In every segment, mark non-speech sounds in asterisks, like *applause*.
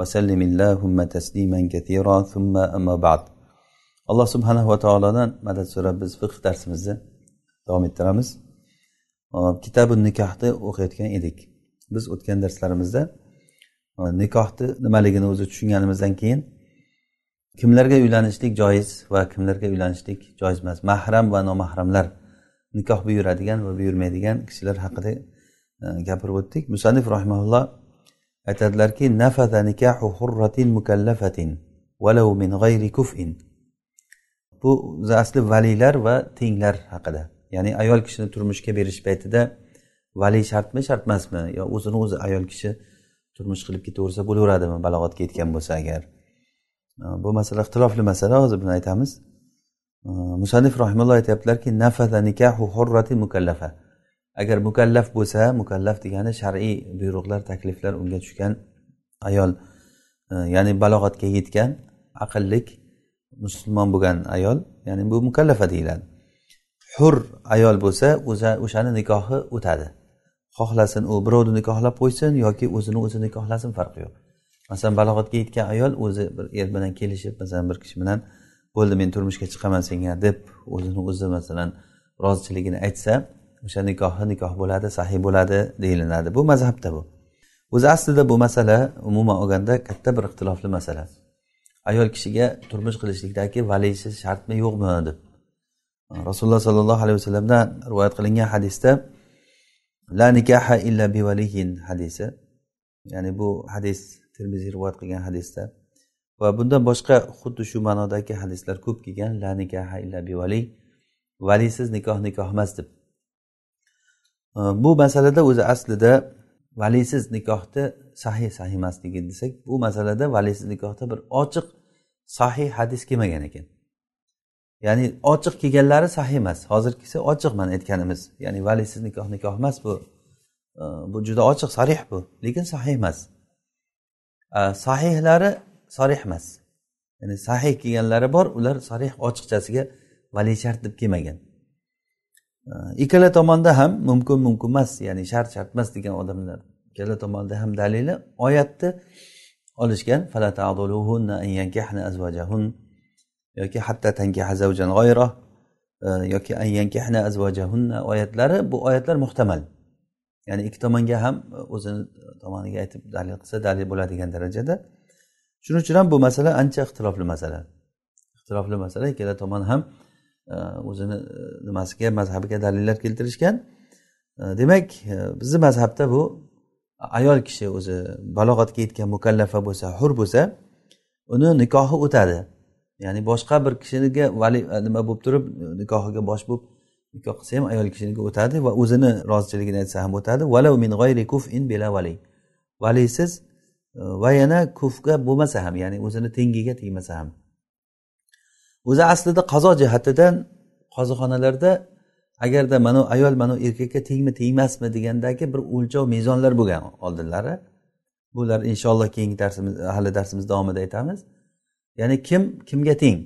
vasallim illahumma tasliman kathira thumma amma ba'd. Alloh subhanahu va taolodan madad so'rab biz fiqh darsimizni davom ettiramiz. Kitabi nikohni o'qiyotgan edik. Biz o'tgan darslarimizda nikohni nimaligini o'zi tushunganimizdan keyin kimlarga uylanishlik joiz va kimlarga uylanishlik joiz emas mahram va nomahramlar nikoh buyuradigan va buyurmaydigan kishilar haqida gapirib o'tdik. Musannif rahimaulloh aytadilarki nafada nikahu hurratin mukallafatin valau min g'ayri kufin. Bu asli valiylar va tenglar haqida. Ya'ni ayol kishini turmushga berish paytida vali shartmi shart emasmi yo o'zini o'zi ayol kishi turmush qilib ketaversa bo'laveradimi balog'atga yetgan bo'lsa agar? Bu masala ixtilofli masala hozir buni aytamiz. Musannif rahimulloh aytyaptilarki nafaza nikahu hurratin mukallafa. Agar mukallaf bo'lsa mukallaf degani shar'iy buyruqlar takliflar unga tushgan ayol e, ya'ni balog'atga yetgan aqllik musulmon bo'lgan ayol ya'ni bu mukallafa deyiladi. Hur ayol bo'lsa o'shani nikohi o'tadi. Xohlasin u birovni nikohlab qo'ysin yoki o'zini o'zi nikohlasin farqi yo'q. Masalan balog'atga yetgan ayol o'zi bir er bilan kelishib masalan bir kishi bilan bo'ldi men turmushga chiqaman senga deb o'zini o'zi masalan rozichiligini aytsa o'sha nikohi nikoh bo'ladi sahiy bo'ladi deyilinadi bu mazhabda bu. O'zi aslida bu masala umuman olganda katta bir ixtilofli masala. Ayol kishiga turmush qilishlikdagi valisi shartmi yo'qmi deb. Rasululloh sollallohu alayhi vasallamdan rivoyat qilingan hadisda la nikaha illa bi bivaliyin hadisi. Ya'ni bu hadis termiziy rivoyat qilgan hadisda. Va bundan boshqa xuddi shu ma'nodagi hadislar ko'p kelgan la nikaha illa bi vali valiysiz nikoh nikoh emas deb. Bu masalada o'zi aslida valiysiz nikohni sahih sahih emasligi desak bu masalada valiysiz nikohda bir ochiq sahih hadis kelmagan ekan. Ya'ni ochiq kelganlari sahih emas. Hozirgisi ochiq mana aytganimiz. Ya'ni valiysiz nikoh nikoh emas bu. Bu juda ochiq sarih bu. Lekin sahih emas. Sahihlari sarih emas. Ya'ni sahih kelganlari bor ular sarih ochiqchasiga valiy shart deb kelmagan. Ikkala tomonda ham mumkin mumkin emas ya'ni shart shart emas degan odamlar. Ikkala tomonda ham dalili oyatni olishgan yoki hatta tankiha zavjan g'oyroh yoki yankihna azvajahunna oyatlari bu oyatlar muhtamal. Ya'ni ikki tomonga ham o'zini tomoniga aytib dalil qilsa dalil bo'ladigan darajada. Shuning uchun ham bu masala ancha ixtilofli masala. Ixtilofli masala ikkala tomon ham o'zini e, nimasiga mazhabiga dalillar keltirishgan. Demak e, bizni mazhabda bu ayol kishi o'zi balog'atga yetgan mukallafa bo'lsa hur bo'lsa uni nikohi o'tadi. Ya'ni boshqa bir kishiniga vali e, nima bo'lib turib nikohiga bosh bo'lib nikoh qilsa ham ayol kishiniki o'tadi va o'zini rozichiligini aytsa ham o'tadi. Valau min g'ayri kufin bila vali. Valiysiz va yana kufga bo'lmasa ham ya'ni o'zini tengiga tegmasa ham. O'zi aslida qazo jihatidan qozixonalarda agarda mana ayol mana erkakka tengmi tengmasmi degandagi bir o'lchov mezonlar bo'lgan oldinlari. Bular inshaalloh keyingi darsimiz hali darsimiz davomida aytamiz. Ya'ni kim kimga teng?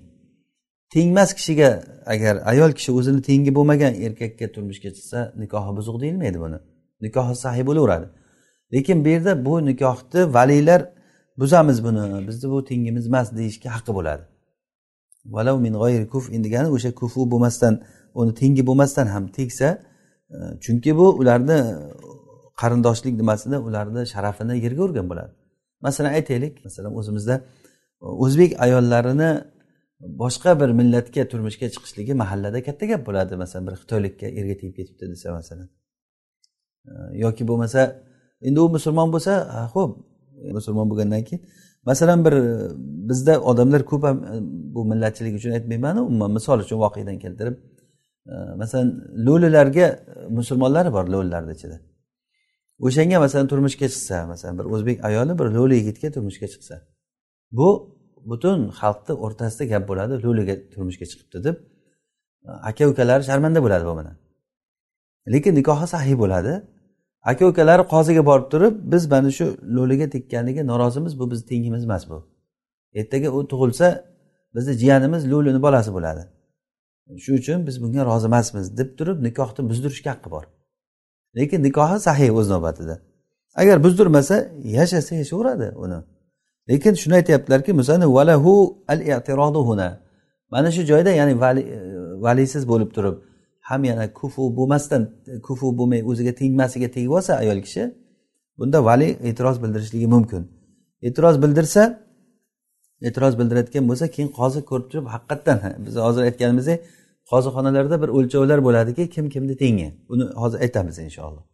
Tengmas kishiga agar ayol kishi o'zini tengi bo'lmagan erkakka turmushga chiqsa nikohi buzuq deyilmaydi buni. Nikohi sahiy bo'laveradi. Lekin bu yerda bu nikohni valiylar buzamiz buni bizni bu tengimiz emas deyishga haqqi bo'ladi. Valau min g'oyri kuf degani o'sha kufu bo'lmasdan uni tengi bo'lmasdan ham tegsa e, chunki bu ularni e, qarindoshlik nimasida ularni sharafini yerga urgan bo'ladi. Masalan aytaylik masalan o'zimizda e, o'zbek ayollarini boshqa bir millatga turmushga chiqishligi mahallada katta gap bo'ladi. Masalan bir xitoylikka erga tegib ketibdi desa masalan. Yoki bo'lmasa endi u musulmon bo'lsa ho'p musulmon bo'lgandan keyin masalan bir bizda odamlar ko'p ham e, bu millatchilik uchun aytmaymanu umuman misol uchun voqeadan keltirib e, masalan lo'lilarga e, musulmonlar bor lo'lilarni ichida. O'shanga masalan turmushga chiqsa masalan bir o'zbek ayoli bir lo'li yigitga turmushga chiqsa bu butun xalqni o'rtasida gap bo'ladi lo'liga turmushga chiqibdi deb aka ukalari sharmanda bo'ladi bu bilan. Lekin nikohi sahiy bo'ladi. Aka ukalari qoziga borib turib biz mana shu lo'liga tekkanligi norozimiz bu bizni tengimiz emas bu. Ertaga u tug'ilsa bizni jiyanimiz lo'lini bolasi bo'ladi. Shuning uchun biz bunga rozi emasmiz deb turib nikohni buzdirishga haqqi bor. Lekin nikohi sahiy o'z navbatida. Agar buzdirmasa yashasa yashayveradi uni. Lekin shuni aytyaptilarki valahu al huna. Mana shu joyda ya'ni e, valisiz bo'lib turib ham yana kufu bo'lmasdan kufu bo'lmay o'ziga tegmasiga tegib olsa ayol kishi bunda vali e'tiroz bildirishligi mumkin. E'tiroz bildirsa e'tiroz bildirayotgan bo'lsa keyin qozi ko'rib turib haqiqatdan *laughs* biz hozir aytganimizdek qozixonalarda bir o'lchovlar bo'ladiki kim kimni tengi. Buni hozir aytamiz inshaalloh.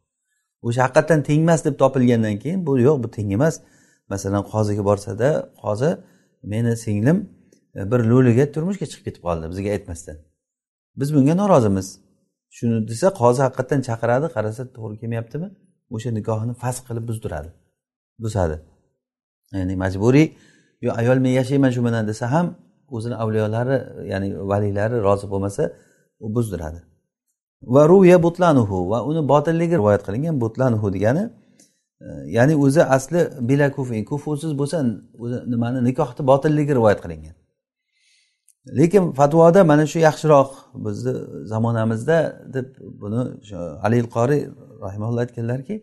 O'sha haqiqatdan tengmas deb topilgandan keyin bu yo'q bu teng emas. Masalan qoziga borsada qozi meni singlim e, bir lo'liga turmushga chiqib ketib qoldi bizga aytmasdan. Biz bunga norozimiz. Shuni desa qozi haqiqatdan chaqiradi qarasa to'g'ri kelmayaptimi? O'sha nikohini fasq qilib buzdiradi. Buzadi. Ya'ni majburiy yo ayol men yashayman shu bilan desa ham o'zini avliyolari ya'ni valiylari rozi bo'lmasa u buzdiradi. Va ruya butlanuhu va uni botilligi rivoyat qilingan butlanuhu degani e, ya'ni o'zi asli bila kufi kufusiz bo'lsa o'zi nimani nikohni botilligi rivoyat qilingan. Lekin fatvoda mana shu yaxshiroq bizni zamonamizda deb buni alil qoriy rahimalloh aytganlarki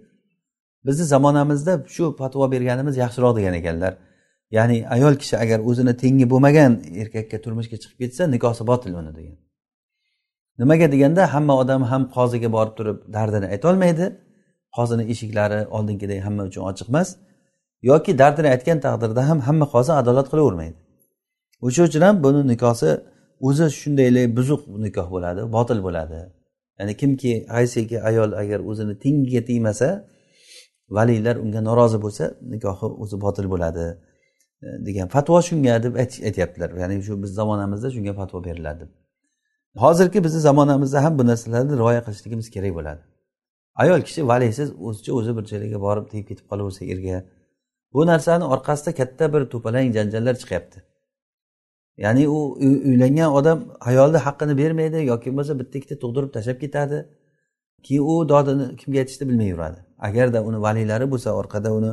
bizni zamonamizda shu fatvo berganimiz yaxshiroq degan ekanlar. Ya'ni ayol kishi agar o'zini tengi bo'lmagan erkakka turmushga chiqib ketsa nikohi botil uni degan. Nimaga deganda hamma odam ham qoziga borib turib dardini aytolmaydi. Qozini eshiklari oldingidek hamma uchun ochiq emas yoki dardini aytgan taqdirda ham hamma qozi adolat qilavermaydi. O'sha uchun ham buni nikosi o'zi shundaylik buzuq nikoh bo'ladi botil bo'ladi. Ya'ni kimki qaysiki ayol agar o'zini tengiga tegmasa valiylar unga norozi bo'lsa nikohi o'zi botil bo'ladi e, degan fatvo shunga deb aytyaptilar. Ya'ni shu biz zamonamizda shunga fatvo beriladi. Hozirgi bizni zamonamizda ham bu narsalarni rioya qilishligimiz kerak bo'ladi. Ayol kishi valiysiz o'zicha o'zi bir joylarga borib tegib ketib qolaversa erga bu narsani orqasida katta bir to'palang janjallar chiqyapti. Ya'ni u uylangan odam ayolni haqqini bermaydi yoki bo'lmasa bitta ikkita tug'dirib tashlab ketadi. Keyin u dodini kimga aytishni bilmay yuradi. Agarda uni valiylari bo'lsa orqada uni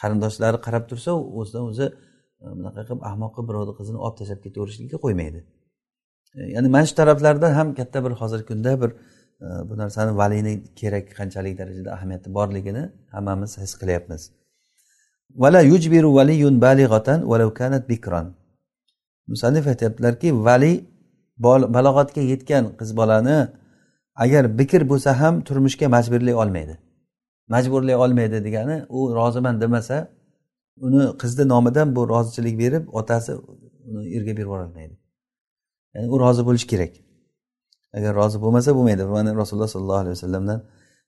qarindoshlari qarab tursa o'zidan o'zi e, bunaqa qilib ahmoqqa birovni qizini olib tashlab ketaverishlikka qo'ymaydi. E, ya'ni mana shu taraflardan ham katta bir hozirgi kunda bir e, bu narsani valiyni kerak qanchalik darajada ahamiyati borligini hammamiz his qilyapmiz. Vala yujbiru valiyun balighatan walau kanat bikron musannif aytyaptilarki vali balog'atga yetgan qiz bolani agar bikr bo'lsa ham turmushga majburlay olmaydi. Majburlay olmaydi degani u roziman demasa uni qizni nomidan bu rozichilik berib otasi uni erga berib yuborolmaydi. Ya'ni u rozi bo'lishi kerak. Agar rozi bo'lmasa bo'lmaydi. Mana rasululloh sollallohu alayhi vasallamdan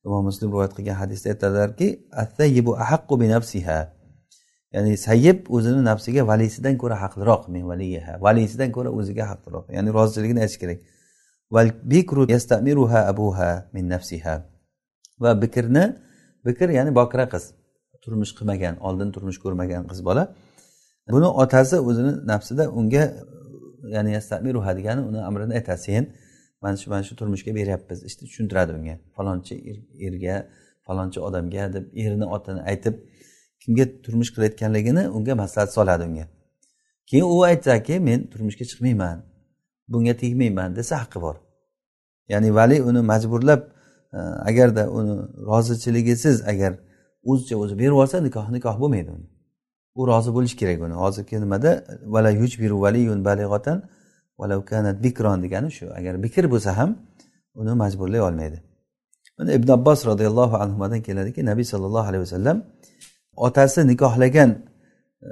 imom muslim rivoyat qilgan hadisda aytadilarki ya'ni sayyib o'zini nafsiga valisidan ko'ra haqliroq men valiyaha valisidan ko'ra o'ziga haqliroq. Ya'ni rozichiligini aytish kerak. Min nafsiha. Va bikrni bikr ya'ni bokira qiz turmush qilmagan oldin turmush ko'rmagan qiz bola. Buni otasi o'zini nafsida unga ya'ni yastamiruha degani uni amrini aytadi. Sen mana shu mana shu turmushga beryapmiz işte tushuntiradi unga. Falonchi er, erga falonchi odamga deb erini otini aytib kimga turmush qilayotganligini unga maslahat soladi unga. Keyin u aytsaki men turmushga chiqmayman bunga tegmayman desa haqqi bor. Ya'ni vali uni majburlab e, agarda uni rozichiligisiz agar o'zicha o'zi berib yuborsa nikoh nikoh bo'lmaydi uni. U rozi bo'lishi kerak uni. Hozirgi nimada vala yujbiru valiyun balig'otan valau kanat bikron degani shu. Agar bikr bo'lsa ham uni majburlay olmaydi. Mana ibn abbos roziyallohu anhudan keladiki nabiy sollallohu alayhi vasallam otasi nikohlagan e,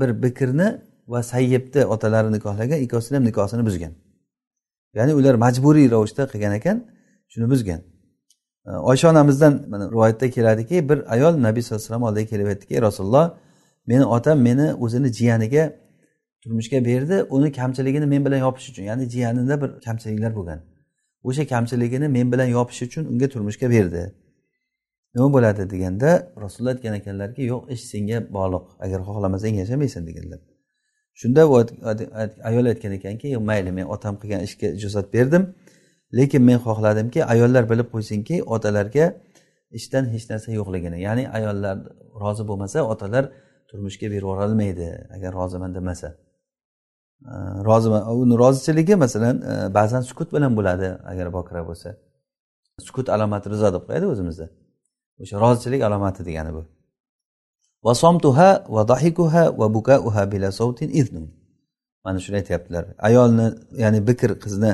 bir bikrni va sayyibni otalari nikohlagan ikkovsini ham nikohini buzgan. Ya'ni ular majburiy ravishda qilgan ekan shuni buzgan. E, Oysha onamizdan mana rivoyatda keladiki bir ayol nabiy sallallohu alayhi vasallam oldiga kelib aytdiki rasululloh meni otam meni o'zini jiyaniga turmushga berdi uni kamchiligini men bilan yopish uchun. Ya'ni jiyanida bir kamchiliklar bo'lgan. O'sha kamchiligini men bilan yopish uchun unga turmushga berdi. Nima bo'ladi deganda rasululloh aytgan ekanlarki yo'q ish senga bog'liq. Agar xohlamasang yashamaysan deganlar. Shunda ayol aytgan ekanki mayli men otam qilgan ishga ijozat berdim. Lekin men xohladimki ayollar bilib qo'ysinki otalarga ishdan hech narsa yo'qligini ya'ni ayollar rozi bo'lmasa otalar turmushga berib yuborolmaydi agar roziman demasa. Roziman uni rozichiligi masalan ba'zan sukut bilan bo'ladi agar bokira bo'lsa. Sukut alomati rizo deb qo'yadi o'zimizda? O'sha rozichilik alomati degani bu. Va somtuha va dahikuha va bukauha bila savtin iznun mana shuni aytyaptilar. Ayolni ya'ni bikr qizni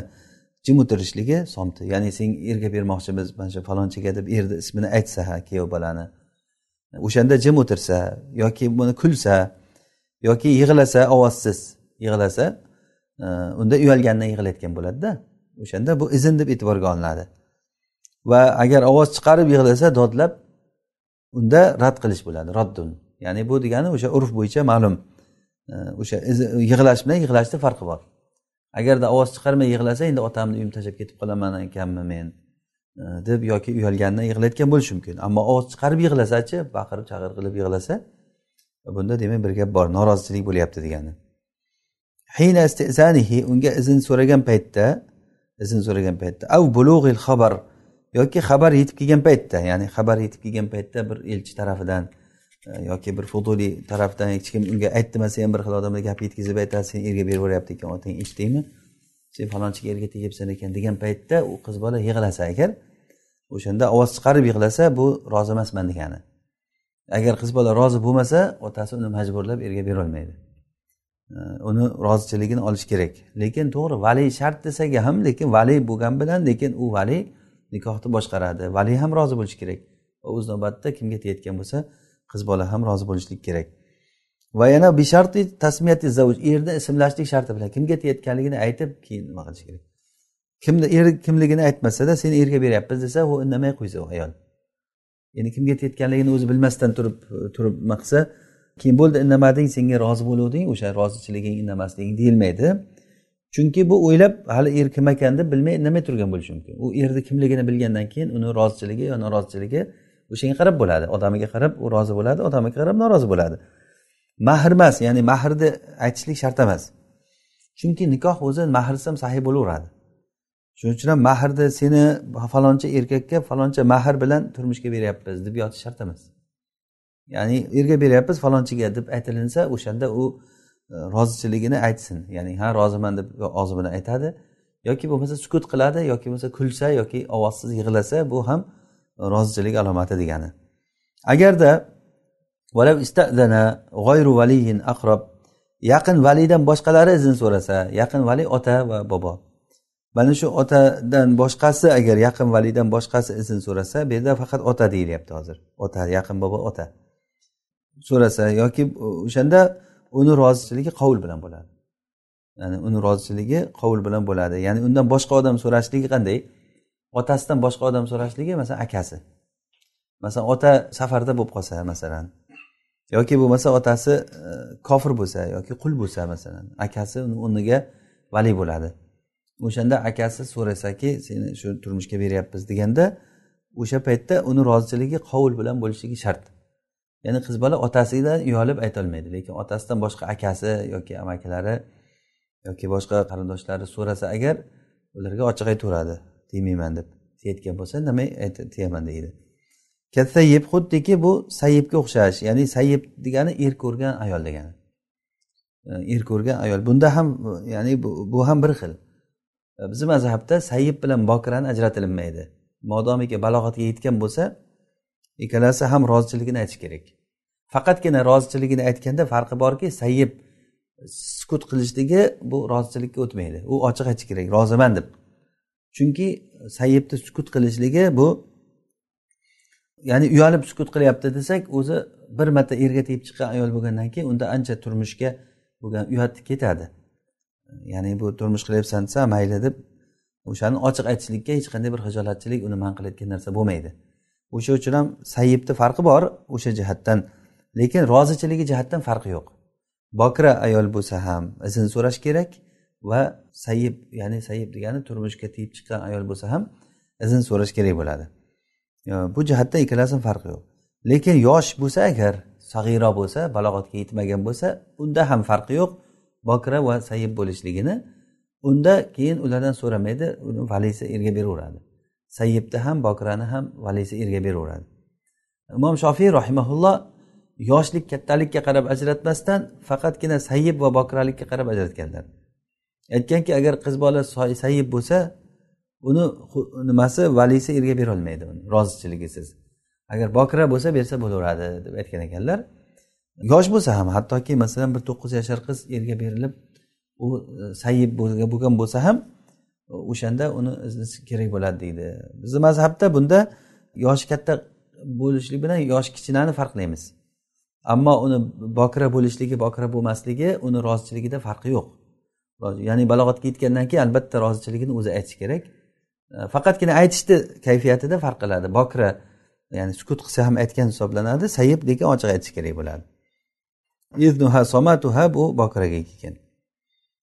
jim o'tirishligi somti. Ya'ni sen erga bermoqchimiz mana shu falonchiga deb erni ismini aytsa ha kuyov bolani. O'shanda jim o'tirsa yoki buni kulsa yoki yig'lasa ovozsiz yig'lasa e, unda uyalganidan yig'layotgan bo'ladida o'shanda bu izn deb e'tiborga olinadi. Va agar ovoz chiqarib yig'lasa dodlab unda rad qilish bo'ladi roddun ya'ni bu degani o'sha urf bo'yicha ma'lum. O'sha yig'lash bilan yig'lashni farqi bor. Agarda ovoz chiqarmay yig'lasa endi otamni uyimni tashlab ketib qolaman ekanmi men? Deb yoki uyalganidan yig'layotgan bo'lishi mumkin. Ammo ovoz chiqarib yig'lasachi baqirib chaqir qilib yig'lasa bunda demak bir gap bor norozichilik bo'lyapti degani. Hina istizanihi unga izn so'ragan paytda izn so'ragan paytda av bulug'il xabar yoki xabar yetib kelgan paytda ya'ni xabar yetib kelgan paytda bir elchi tarafidan e, yoki bir fuduliy tarafdan hech kim unga aytdimasa ham bir xil odamlar gap yetkazib aytadi sen erga berib yuboryapti ekan otang eshitdingmi sen falonchiga erga tegyapsan ekan degan paytda u qiz bola yig'lasa agar o'shanda ovoz chiqarib yig'lasa bu rozi emasman degani. Agar qiz bola rozi bo'lmasa otasi uni majburlab erga berolmaydi e, uni rozichiligini olish kerak. Lekin to'g'ri valiy shart desak ham lekin valiy bo'lgani bilan lekin u valiy nikohni boshqaradi. Vali ham rozi bo'lishi kerak. Va o'z navbatida kimga tegayotgan bo'lsa qiz bola ham rozi bo'lishlik kerak. Va yana bisharti tasmiyati zavuj erni ismlashlik sharti bilan kimga tegayotganligini aytib keyin nima qilish kerak? Kimni er kimligini aytmasada seni erga beryapmiz desa u indamay qo'ysa u ayol. Endi kimga tegayotganligini o'zi bilmasdan turib turib nima qilsa keyin bo'ldi indamading senga rozi bo'luvding o'sha rozichiliging indamasliging deyilmaydi. Chunki bu o'ylab hali er kim ekan deb bilmay indamay turgan bo'lishi mumkin. U erni kimligini bilgandan keyin uni rozichiligi yo norozichaligi o'shanga qarab bo'ladi. Odamiga qarab u rozi bo'ladi odamiga qarab norozi bo'ladi. Mahr emas ya'ni mahrni aytishlik shart emas. Chunki nikoh o'zi mahrsiz ham sahiy bo'laveradi. Shuning uchun ham mahrni seni faloncha erkakka faloncha mahr bilan turmushga beryapmiz deb yotish shart emas. Ya'ni erga beryapmiz falonchiga deb aytilinsa o'shanda u rozichiligini aytsin. Ya'ni ha roziman deb og'zi bilan aytadi yoki bo'lmasa sukut qiladi yoki bo'lmasa kulsa yoki ovozsiz yig'lasa bu ham rozichilik alomati degani. Agarda yaqin valiydan boshqalari izn so'rasa yaqin vali ota va bobo. Mana shu otadan boshqasi agar yaqin validan boshqasi izn so'rasa bu yerda faqat ota deyilyapti hozir. Ota yaqin bobo ota. So'rasa yoki o'shanda uni rozichiligi qovul bilan bo'ladi. Ya'ni uni rozichiligi qovul bilan bo'ladi. Ya'ni undan boshqa odam so'rashligi qanday? Otasidan boshqa odam so'rashligi masalan akasi. Masalan ota safarda bo'lib qolsa masalan yoki bo'lmasa otasi e, kofir bo'lsa yoki qul bo'lsa masalan akasi uni o'rniga valiy bo'ladi. O'shanda akasi so'rasaki seni shu turmushga beryapmiz deganda o'sha paytda uni rozichiligi qovul bilan bo'lishligi shart. Ya'ni qiz bola otasidan uyalib aytolmaydi lekin otasidan boshqa akasi yoki amakilari yoki boshqa qarindoshlari so'rasa agar ularga ochiq aytaveradi tegmayman deb tiyayotgan bo'lsa indamay tiyaman deydi. Katsayib xuddiki bu sayibga o'xshash ya'ni sayib degani er ko'rgan ayol degani. E, er ko'rgan ayol. Bunda ham ya'ni bu, bu ham bir xil. E, bizni mazhabda sayib bilan bokirani ajratilinmaydi modomiki balog'atga yetgan bo'lsa ikkalasi ham rozichiligini aytish kerak. Faqatgina rozichiligini aytganda farqi borki sayyib sukut qilishligi bu rozichilikka o'tmaydi. U ochiq aytish kerak roziman deb. Chunki sayyibni sukut qilishligi bu ya'ni uyalib sukut qilyapti desak o'zi bir marta erga tegib chiqqan ayol bo'lgandan keyin unda ancha turmushga bo'lgan uyat ketadi. Ya'ni bu turmush qilyapsan desa mayli deb o'shani ochiq aytishlikka hech qanday bir hijolatchilik uni man qilayotgan narsa bo'lmaydi. O'sha uchun ham sayibni farqi bor o'sha jihatdan. Lekin rozichiligi jihatdan farqi yo'q. Bokira ayol bo'lsa ham izn so'rash kerak va sayyib ya'ni sayyib degani turmushga tegib chiqqan ayol bo'lsa ham izn so'rash kerak bo'ladi. Bu jihatdan ikkalasini farqi yo'q. Lekin yosh bo'lsa agar sag'iro bo'lsa balog'atga yetmagan bo'lsa unda ham farqi yo'q bokira va sayyib bo'lishligini. Unda keyin ulardan so'ramaydi uni valisi erga beraveradi. Sayyibni ham bokirani ham valisi erga beraveradi. Imom shofiy rahimaulloh yoshlik kattalikka qarab ajratmasdan faqatgina sayyib va bokiralikka qarab ajratganlar. Aytganki agar qiz bola sayyib bo'lsa uni nimasi valisi erga berolmaydi uni rozichiligisiz agar bokira bo'lsa bersa bo'laveradi deb aytgan ekanlar. Yosh bo'lsa ham hattoki masalan bir to'qqiz yashar qiz erga berilib u sayyib bo'lgan bo'lsa ham o'shanda uni iznisi kerak bo'ladi deydi. Bizni mazhabda bunda yoshi katta bo'lishlik bilan yoshi kichinani farqlaymiz. Ammo uni bokira bo'lishligi bokira bo'lmasligi uni rozichiligida farqi yo'q. Ya'ni balog'atga yetgandan keyin albatta rozichiligini o'zi aytishi kerak. E, faqatgina aytishni kayfiyatida farq qiladi. Bokira ya'ni sukut qilsa ham aytgan hisoblanadi sayib lekin ochiq aytish kerak bo'ladi. Bu bokiraga kelgan.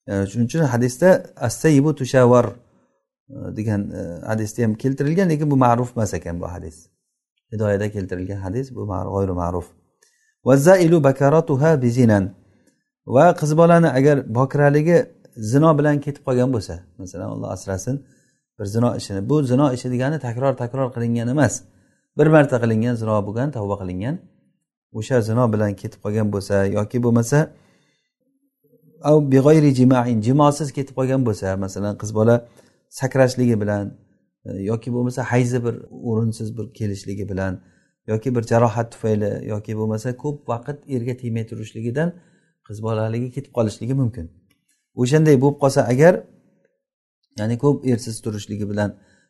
Shuning uchun hadisda assayibu tushavar e, degan e, hadisda ham keltirilgan lekin bu ma'ruf emas ekan bu hadis. Hidoyada keltirilgan hadis bu g'oyri ma'ruf. Vazailu bakaratuha bizinan va qiz bolani agar bokraligi zino bilan ketib qolgan bo'lsa masalan alloh asrasin bir zino ishini bu zino ishi degani takror takror qilingan emas. Bir marta qilingan zino bo'lgan tavba qilingan. O'sha zino bilan ketib qolgan bo'lsa yoki bo'lmasa jimosiz ketib qolgan bo'lsa masalan qiz bola sakrashligi bilan e, yoki bo'lmasa hayzi bir o'rinsiz bir kelishligi bilan yoki bir jarohat tufayli yoki bo'lmasa ko'p vaqt erga tegmay turishligidan qiz bolaligi ketib qolishligi mumkin. O'shanday bo'lib qolsa agar ya'ni ko'p ersiz turishligi bilan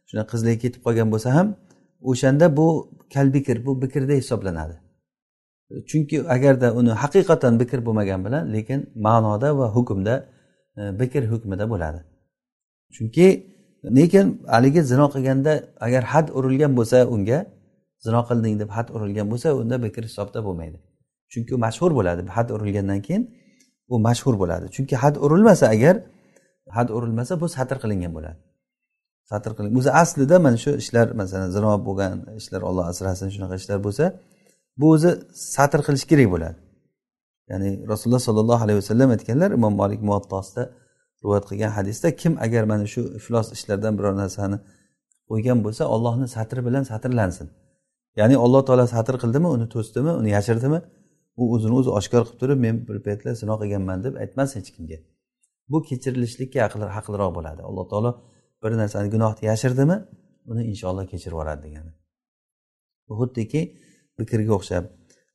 shuna qizligi ketib qolgan bo'lsa ham o'shanda bu kalbikr bu bikrda hisoblanadi. Chunki agarda uni haqiqatan bikr bo'lmagan bilan lekin ma'noda va hukmda e, bikr hukmida bo'ladi. Chunki lekin haligi zino qilganda agar had urilgan bo'lsa unga zino qilding deb had urilgan bo'lsa unda bikr hisobda bo'lmaydi. Chunki u mashhur bo'ladi. Had urilgandan keyin u mashhur bo'ladi. Chunki had urilmasa agar had urilmasa bu satr qilingan bo'ladi. Satr qilin o'zi aslida mana shu ishlar masalan zino bo'lgan ishlar olloh asrasin shunaqa ishlar bo'lsa bu o'zi satr qilish kerak bo'ladi. Ya'ni rasululloh sollallohu alayhi vasallam aytganlar imom molik muvattosida rivoyat qilgan hadisda kim agar mana shu iflos ishlardan biror narsani qo'ygan bo'lsa ollohni satri bilan satrlansin. Ya'ni alloh taolo satr qildimi uni to'sdimi uni yashirdimi? U o'zini o'zi oshkor qilib turib men bir paytlar sino qilganman deb aytmasin hech kimga. Bu kechirilishlikka haqliroq bo'ladi. Alloh taolo bir narsani gunohni yashirdimi uni inshaalloh kechirib yuboradi degani. Bu xuddiki fikriga o'xshab.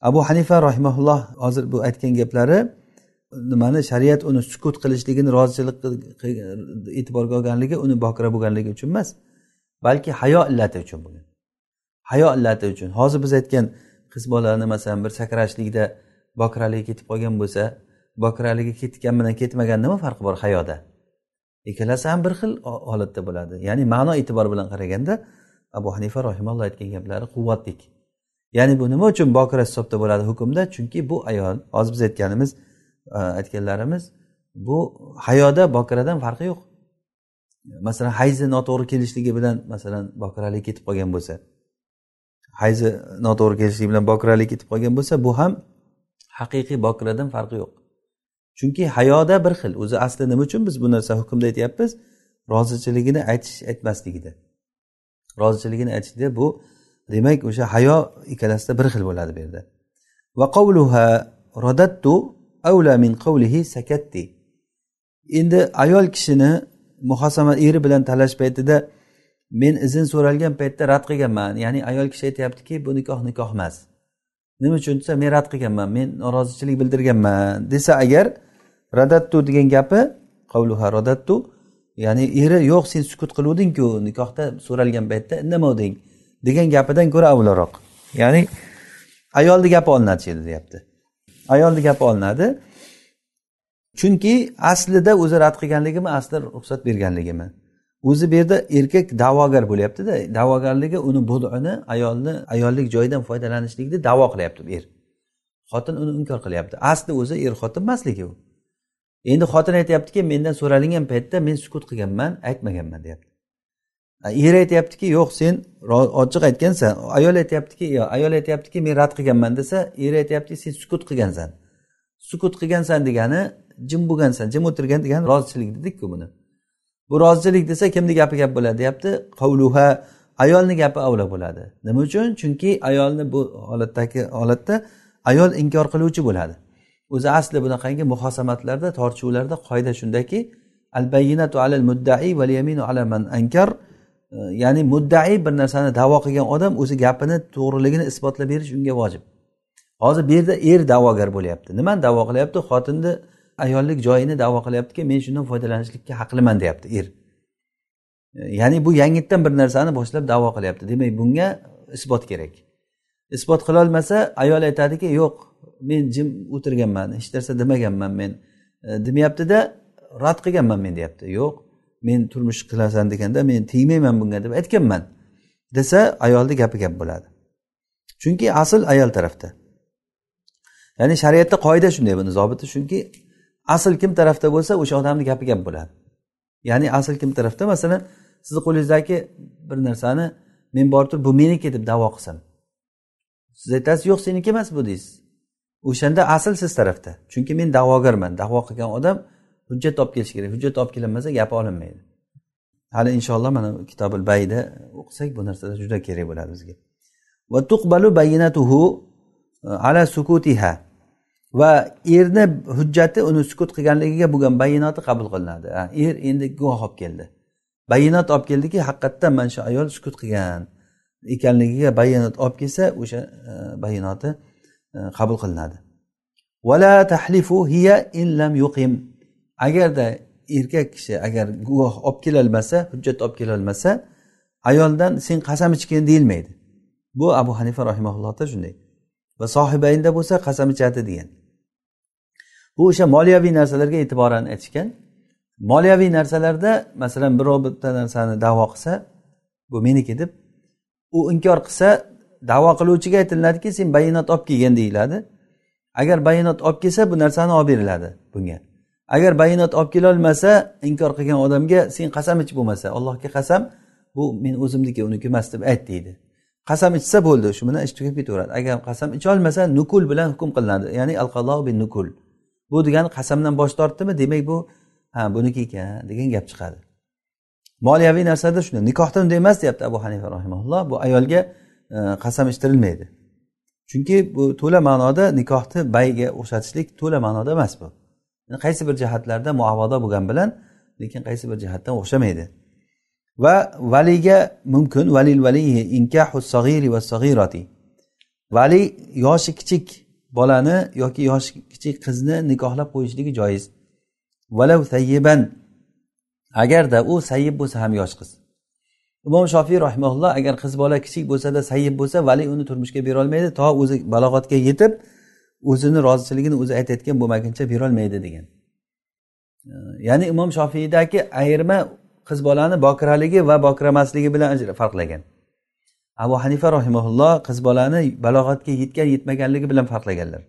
Abu hanifa rahimaulloh hozir bu aytgan gaplari nimani shariat uni sukut qilishligini rozichilik e'tiborga olganligi uni bokira bo'lganligi uchun emas balki hayo illati uchun bo'lgan. Hayo illati uchun. Hozir biz aytgan qiz bolani masalan bir sakrashlikda bokiraligi ketib qolgan bo'lsa bokiraligi ketgan bilan ketmagan nima farqi bor hayoda? Ikkalasi ham bir xil holatda bo'ladi. Ya'ni ma'no e'tibor bilan qaraganda abu hanifa rahimalloh aytgan gaplari quvvatlik. Ya'ni bu nima uchun bokira hisobda bo'ladi hukmda? Chunki bu ayol hozir biz aytganimiz e, aytganlarimiz bu hayoda bokiradan farqi yo'q. Masalan hayzi noto'g'ri kelishligi bilan masalan bokiralik ketib qolgan bo'lsa hayzi noto'g'ri kelishligi bilan bokiralik ketib qolgan bo'lsa bu ham haqiqiy bokiradan farqi yo'q. Chunki hayoda bir xil o'zi asli nima uchun biz bu narsa hukmda aytyapmiz? Rozichiligini aytish aytmasligida. Rozichiligini aytishda bu demak o'sha hayo ikkalasida bir xil bo'ladi bu yerda. Va qavluha rodattu avla min qavlihi sakatti. Endi ayol kishini muhosama eri bilan talash paytida men izn so'ralgan paytda rad qilganman. Ya'ni ayol kishi aytyaptiki bu nikoh nikoh emas. Nima uchun desa men rad qilganman men norozichilik bildirganman. desa agar radattu degan gapi qavluha radattu ya'ni eri yo'q sen sukut qiluvdingku nikohda so'ralgan paytda indamovding degan gapidan ko'ra avvalroq. Ya'ni ayolni gapi olinadi shu yerda deyapti. Ayolni gapi olinadi. Chunki aslida o'zi rad qilganligimi aslida ruxsat berganligimi? O'zi bu yerda erkak da'vogar bo'lyaptida. Da'vogarligi uni budini ayolni ayollik joyidan foydalanishlikni davo qilyapti er. Xotin uni inkor qilyapti. Asli o'zi er xotin emasligi u. Endi xotin aytyaptiki mendan so'ralingan paytda men sukut qilganman aytmaganman deyapti. Er aytyaptiki yo'q sen ochiq aytgansan. Ayol aytyaptiki yo'q ayol aytyaptiki men rad qilganman desa er aytyaptiki sen sukut qilgansan. Sukut qilgansan degani jim bo'lgansan jim o'tirgan degani rozichilik dedikku buni. Bu rozichilik desa kimni gapi gap bo'ladi deyapti? Qavluha ayolni gapi avlo bo'ladi. Nima uchun? Chunki ayolni bu holatdagi holatda ayol inkor qiluvchi bo'ladi. O'zi asli bunaqangi muhosamatlarda tortishuvlarda qoida shundaki al bayinatu alal muddai val yaminu ala man ankar ya'ni muddai bir narsani davo qilgan odam o'zi gapini to'g'riligini isbotlab berish unga vojib. Hozir bu yerda er da'vogar bo'lyapti. Nimani davo qilyapti? Xotinni ayollik joyini davo qilyaptiki men shundan foydalanishlikka haqliman deyapti er. Ya'ni bu yangitdan bir narsani boshlab davo qilyapti. Demak bunga isbot kerak. Isbot qilolmasa ayol aytadiki yo'q men jim o'tirganman hech narsa demaganman men. Demayaptida rad qilganman men deyapti. Yo'q men turmush qilasan deganda men tegmayman bunga deb aytganman desa ayolni gapi gap bo'ladi. Chunki asl ayol tarafda. Ya'ni shariatda qoida shunday buni. Zobiti chunki asl kim tarafda bo'lsa o'sha odamni gapi gap bo'ladi. Ya'ni asl kim tarafda? Masalan sizni qo'lingizdagi bir narsani men borib turib bu meniki deb davo qilsam siz aytasiz yo'q seniki emas bu deysiz. O'shanda asl siz tarafda. Chunki men da'vogarman. Da'vo qilgan odam hujjat olib kelish kerak. Hujjat olib kelinmasa gapi olinmaydi. Hali inshaalloh mana kitobil bayda o'qisak bu narsalar juda kerak bo'ladi bizga. Va tuqbalu bayinatuhu e, ala sukutiha. Va erni hujjati uni sukut qilganligiga bo'lgan bayinoti qabul qilinadi. Er endi guvoh olib keldi. Bayonot olib keldiki haqiqatdan mana shu ayol sukut qilgan ekanligiga bayonot olib kelsa o'sha e, bayonoti e, qabul qilinadi. Vala tahlifu hiya in lam yuqim. Agarda erkak kishi agar guvoh olib kelolmasa hujjat olib kelolmasa ayoldan sen qasam ichgin deyilmaydi. Bu abu hanifa rahimaullohda shunday. Va sohibaynda bo'lsa qasam ichadi degan. Bu o'sha moliyaviy narsalarga e'tiboran aytishgan. Moliyaviy narsalarda masalan birov bitta narsani davo qilsa bu meniki deb u inkor qilsa davo qiluvchiga aytiladiki sen bayonot olib kelgin deyiladi. Agar bayonot olib kelsa bu narsani olib beriladi bunga. Agar bayonot olib kelolmasa inkor qilgan odamga sen qasam ich bo'lmasa allohga qasam bu men o'zimniki uniki emas deb ayt deydi. Qasam ichsa bo'ldi shu bilan ish tugab ketaveradi. Agar qasam icholmasa nukul bilan hukm qilinadi ya'ni al bin nukul bu degani qasamdan bosh tortdimi? Demak bu ha buniki ekan degan gap chiqadi. Moliyaviy narsada shunday nikohda unday emas deyapti abu hanifa rahimaulloh bu ayolga e, qasam ichtirilmaydi chunki bu to'la ma'noda nikohni bayga o'xshatishlik to'la ma'noda emas bu. Qaysi bir jihatlarda muavodo bo'lgani bilan lekin qaysi bir jihatdan o'xshamaydi. Va valiga mumkin valil valiyi inkahu sag'iri va sag'irati vali yoshi kichik bolani yoki yoshi kichik qizni nikohlab qo'yishligi joiz. Valav sayyiban agarda u sayyib bo'lsa ham yosh qiz. Imom shofiy rahimaulloh agar qiz bola kichik bo'lsada sayyib bo'lsa vali uni turmushga berolmaydi to o'zi balog'atga yetib o'zini rozichiligini o'zi aytayotgan bo'lmaguncha berolmaydi degan. Ya'ni imom shofiydagi ayirma qiz bolani bokiraligi va bokiramasligi bilan farqlagan. Abu hanifa rahimaulloh qiz bolani balog'atga yetgan yetmaganligi bilan farqlaganlar.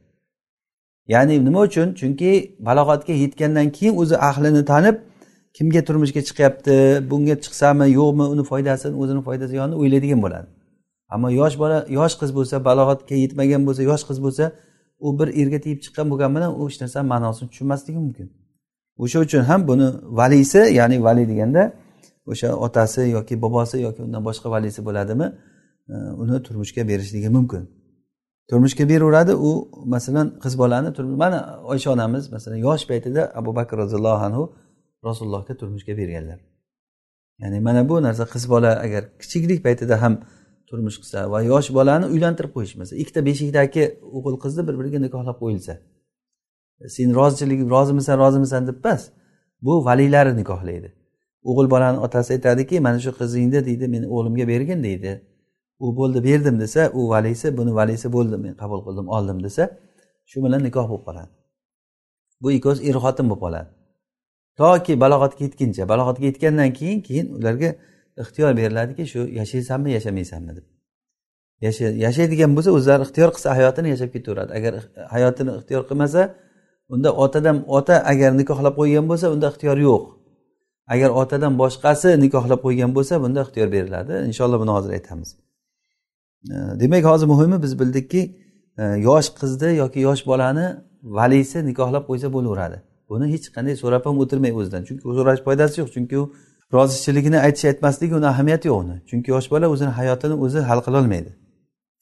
Ya'ni nima uchun? Chunki balog'atga yetgandan keyin o'zi ahlini tanib kimga turmushga chiqyapti bunga chiqsami yo'qmi uni foydasini o'zini foydasi yonini o'ylaydigan bo'ladi. Ammo yosh bola yosh qiz bo'lsa balog'atga yetmagan bo'lsa yosh qiz bo'lsa u bir erga tegib chiqqan bo'lgani bilan u hech narsani ma'nosini tushunmasligi mumkin. O'sha uchun ham buni valisi ya'ni vali deganda o'sha otasi yoki bobosi yoki undan boshqa valisi bo'ladimi e, uni turmushga berishligi mumkin. Turmushga beraveradi u masalan qiz bolani mana oysha onamiz masalan yosh paytida abu bakr roziyallohu anhu rasulullohga turmushga berganlar. Ya'ni mana bu narsa qiz bola agar kichiklik paytida ham turmush qilsa va yosh bolani uylantirib qo'yishmasa ikkita beshikdagi o'g'il qizni bir biriga nikohlab qo'yilsa sen rozichilik rozimisan rozimisan deb emas bu valiylari nikohlaydi. O'g'il bolani otasi aytadiki mana shu qizingni deydi meni o'g'limga bergin deydi. U bo'ldi berdim desa u valiysi buni valiysi bo'ldi men qabul qildim oldim desa shu bilan nikoh bo'lib qoladi. Bu ikkovsi er xotin bo'lib qoladi. Toki balog'atga yetguncha balog'atga yetgandan keyin keyin ularga ixtiyor beriladiki shu yashaysanmi yashamaysanmi deb. Yashaydigan bo'lsa o'zlari ixtiyor qilsa hayotini yashab ketaveradi. Agar hayotini ixtiyor qilmasa unda otadan ota agar nikohlab qo'ygan bo'lsa unda ixtiyor yo'q. Agar otadan boshqasi nikohlab qo'ygan bo'lsa bunda ixtiyor beriladi. Inshaalloh buni hozir aytamiz. Demak hozir muhimi biz bildikki e, yosh qizni yoki yosh bolani valisi nikohlab qo'ysa bo'laveradi. Buni hech qanday so'rab ham o'tirmay o'zidan. Chunki so'rash foydasi yo'q. Chunki u rozichiligini aytish aytmasligi uni ahamiyati yo'q uni. Chunki yosh bola o'zini hayotini o'zi hal qilolmaydi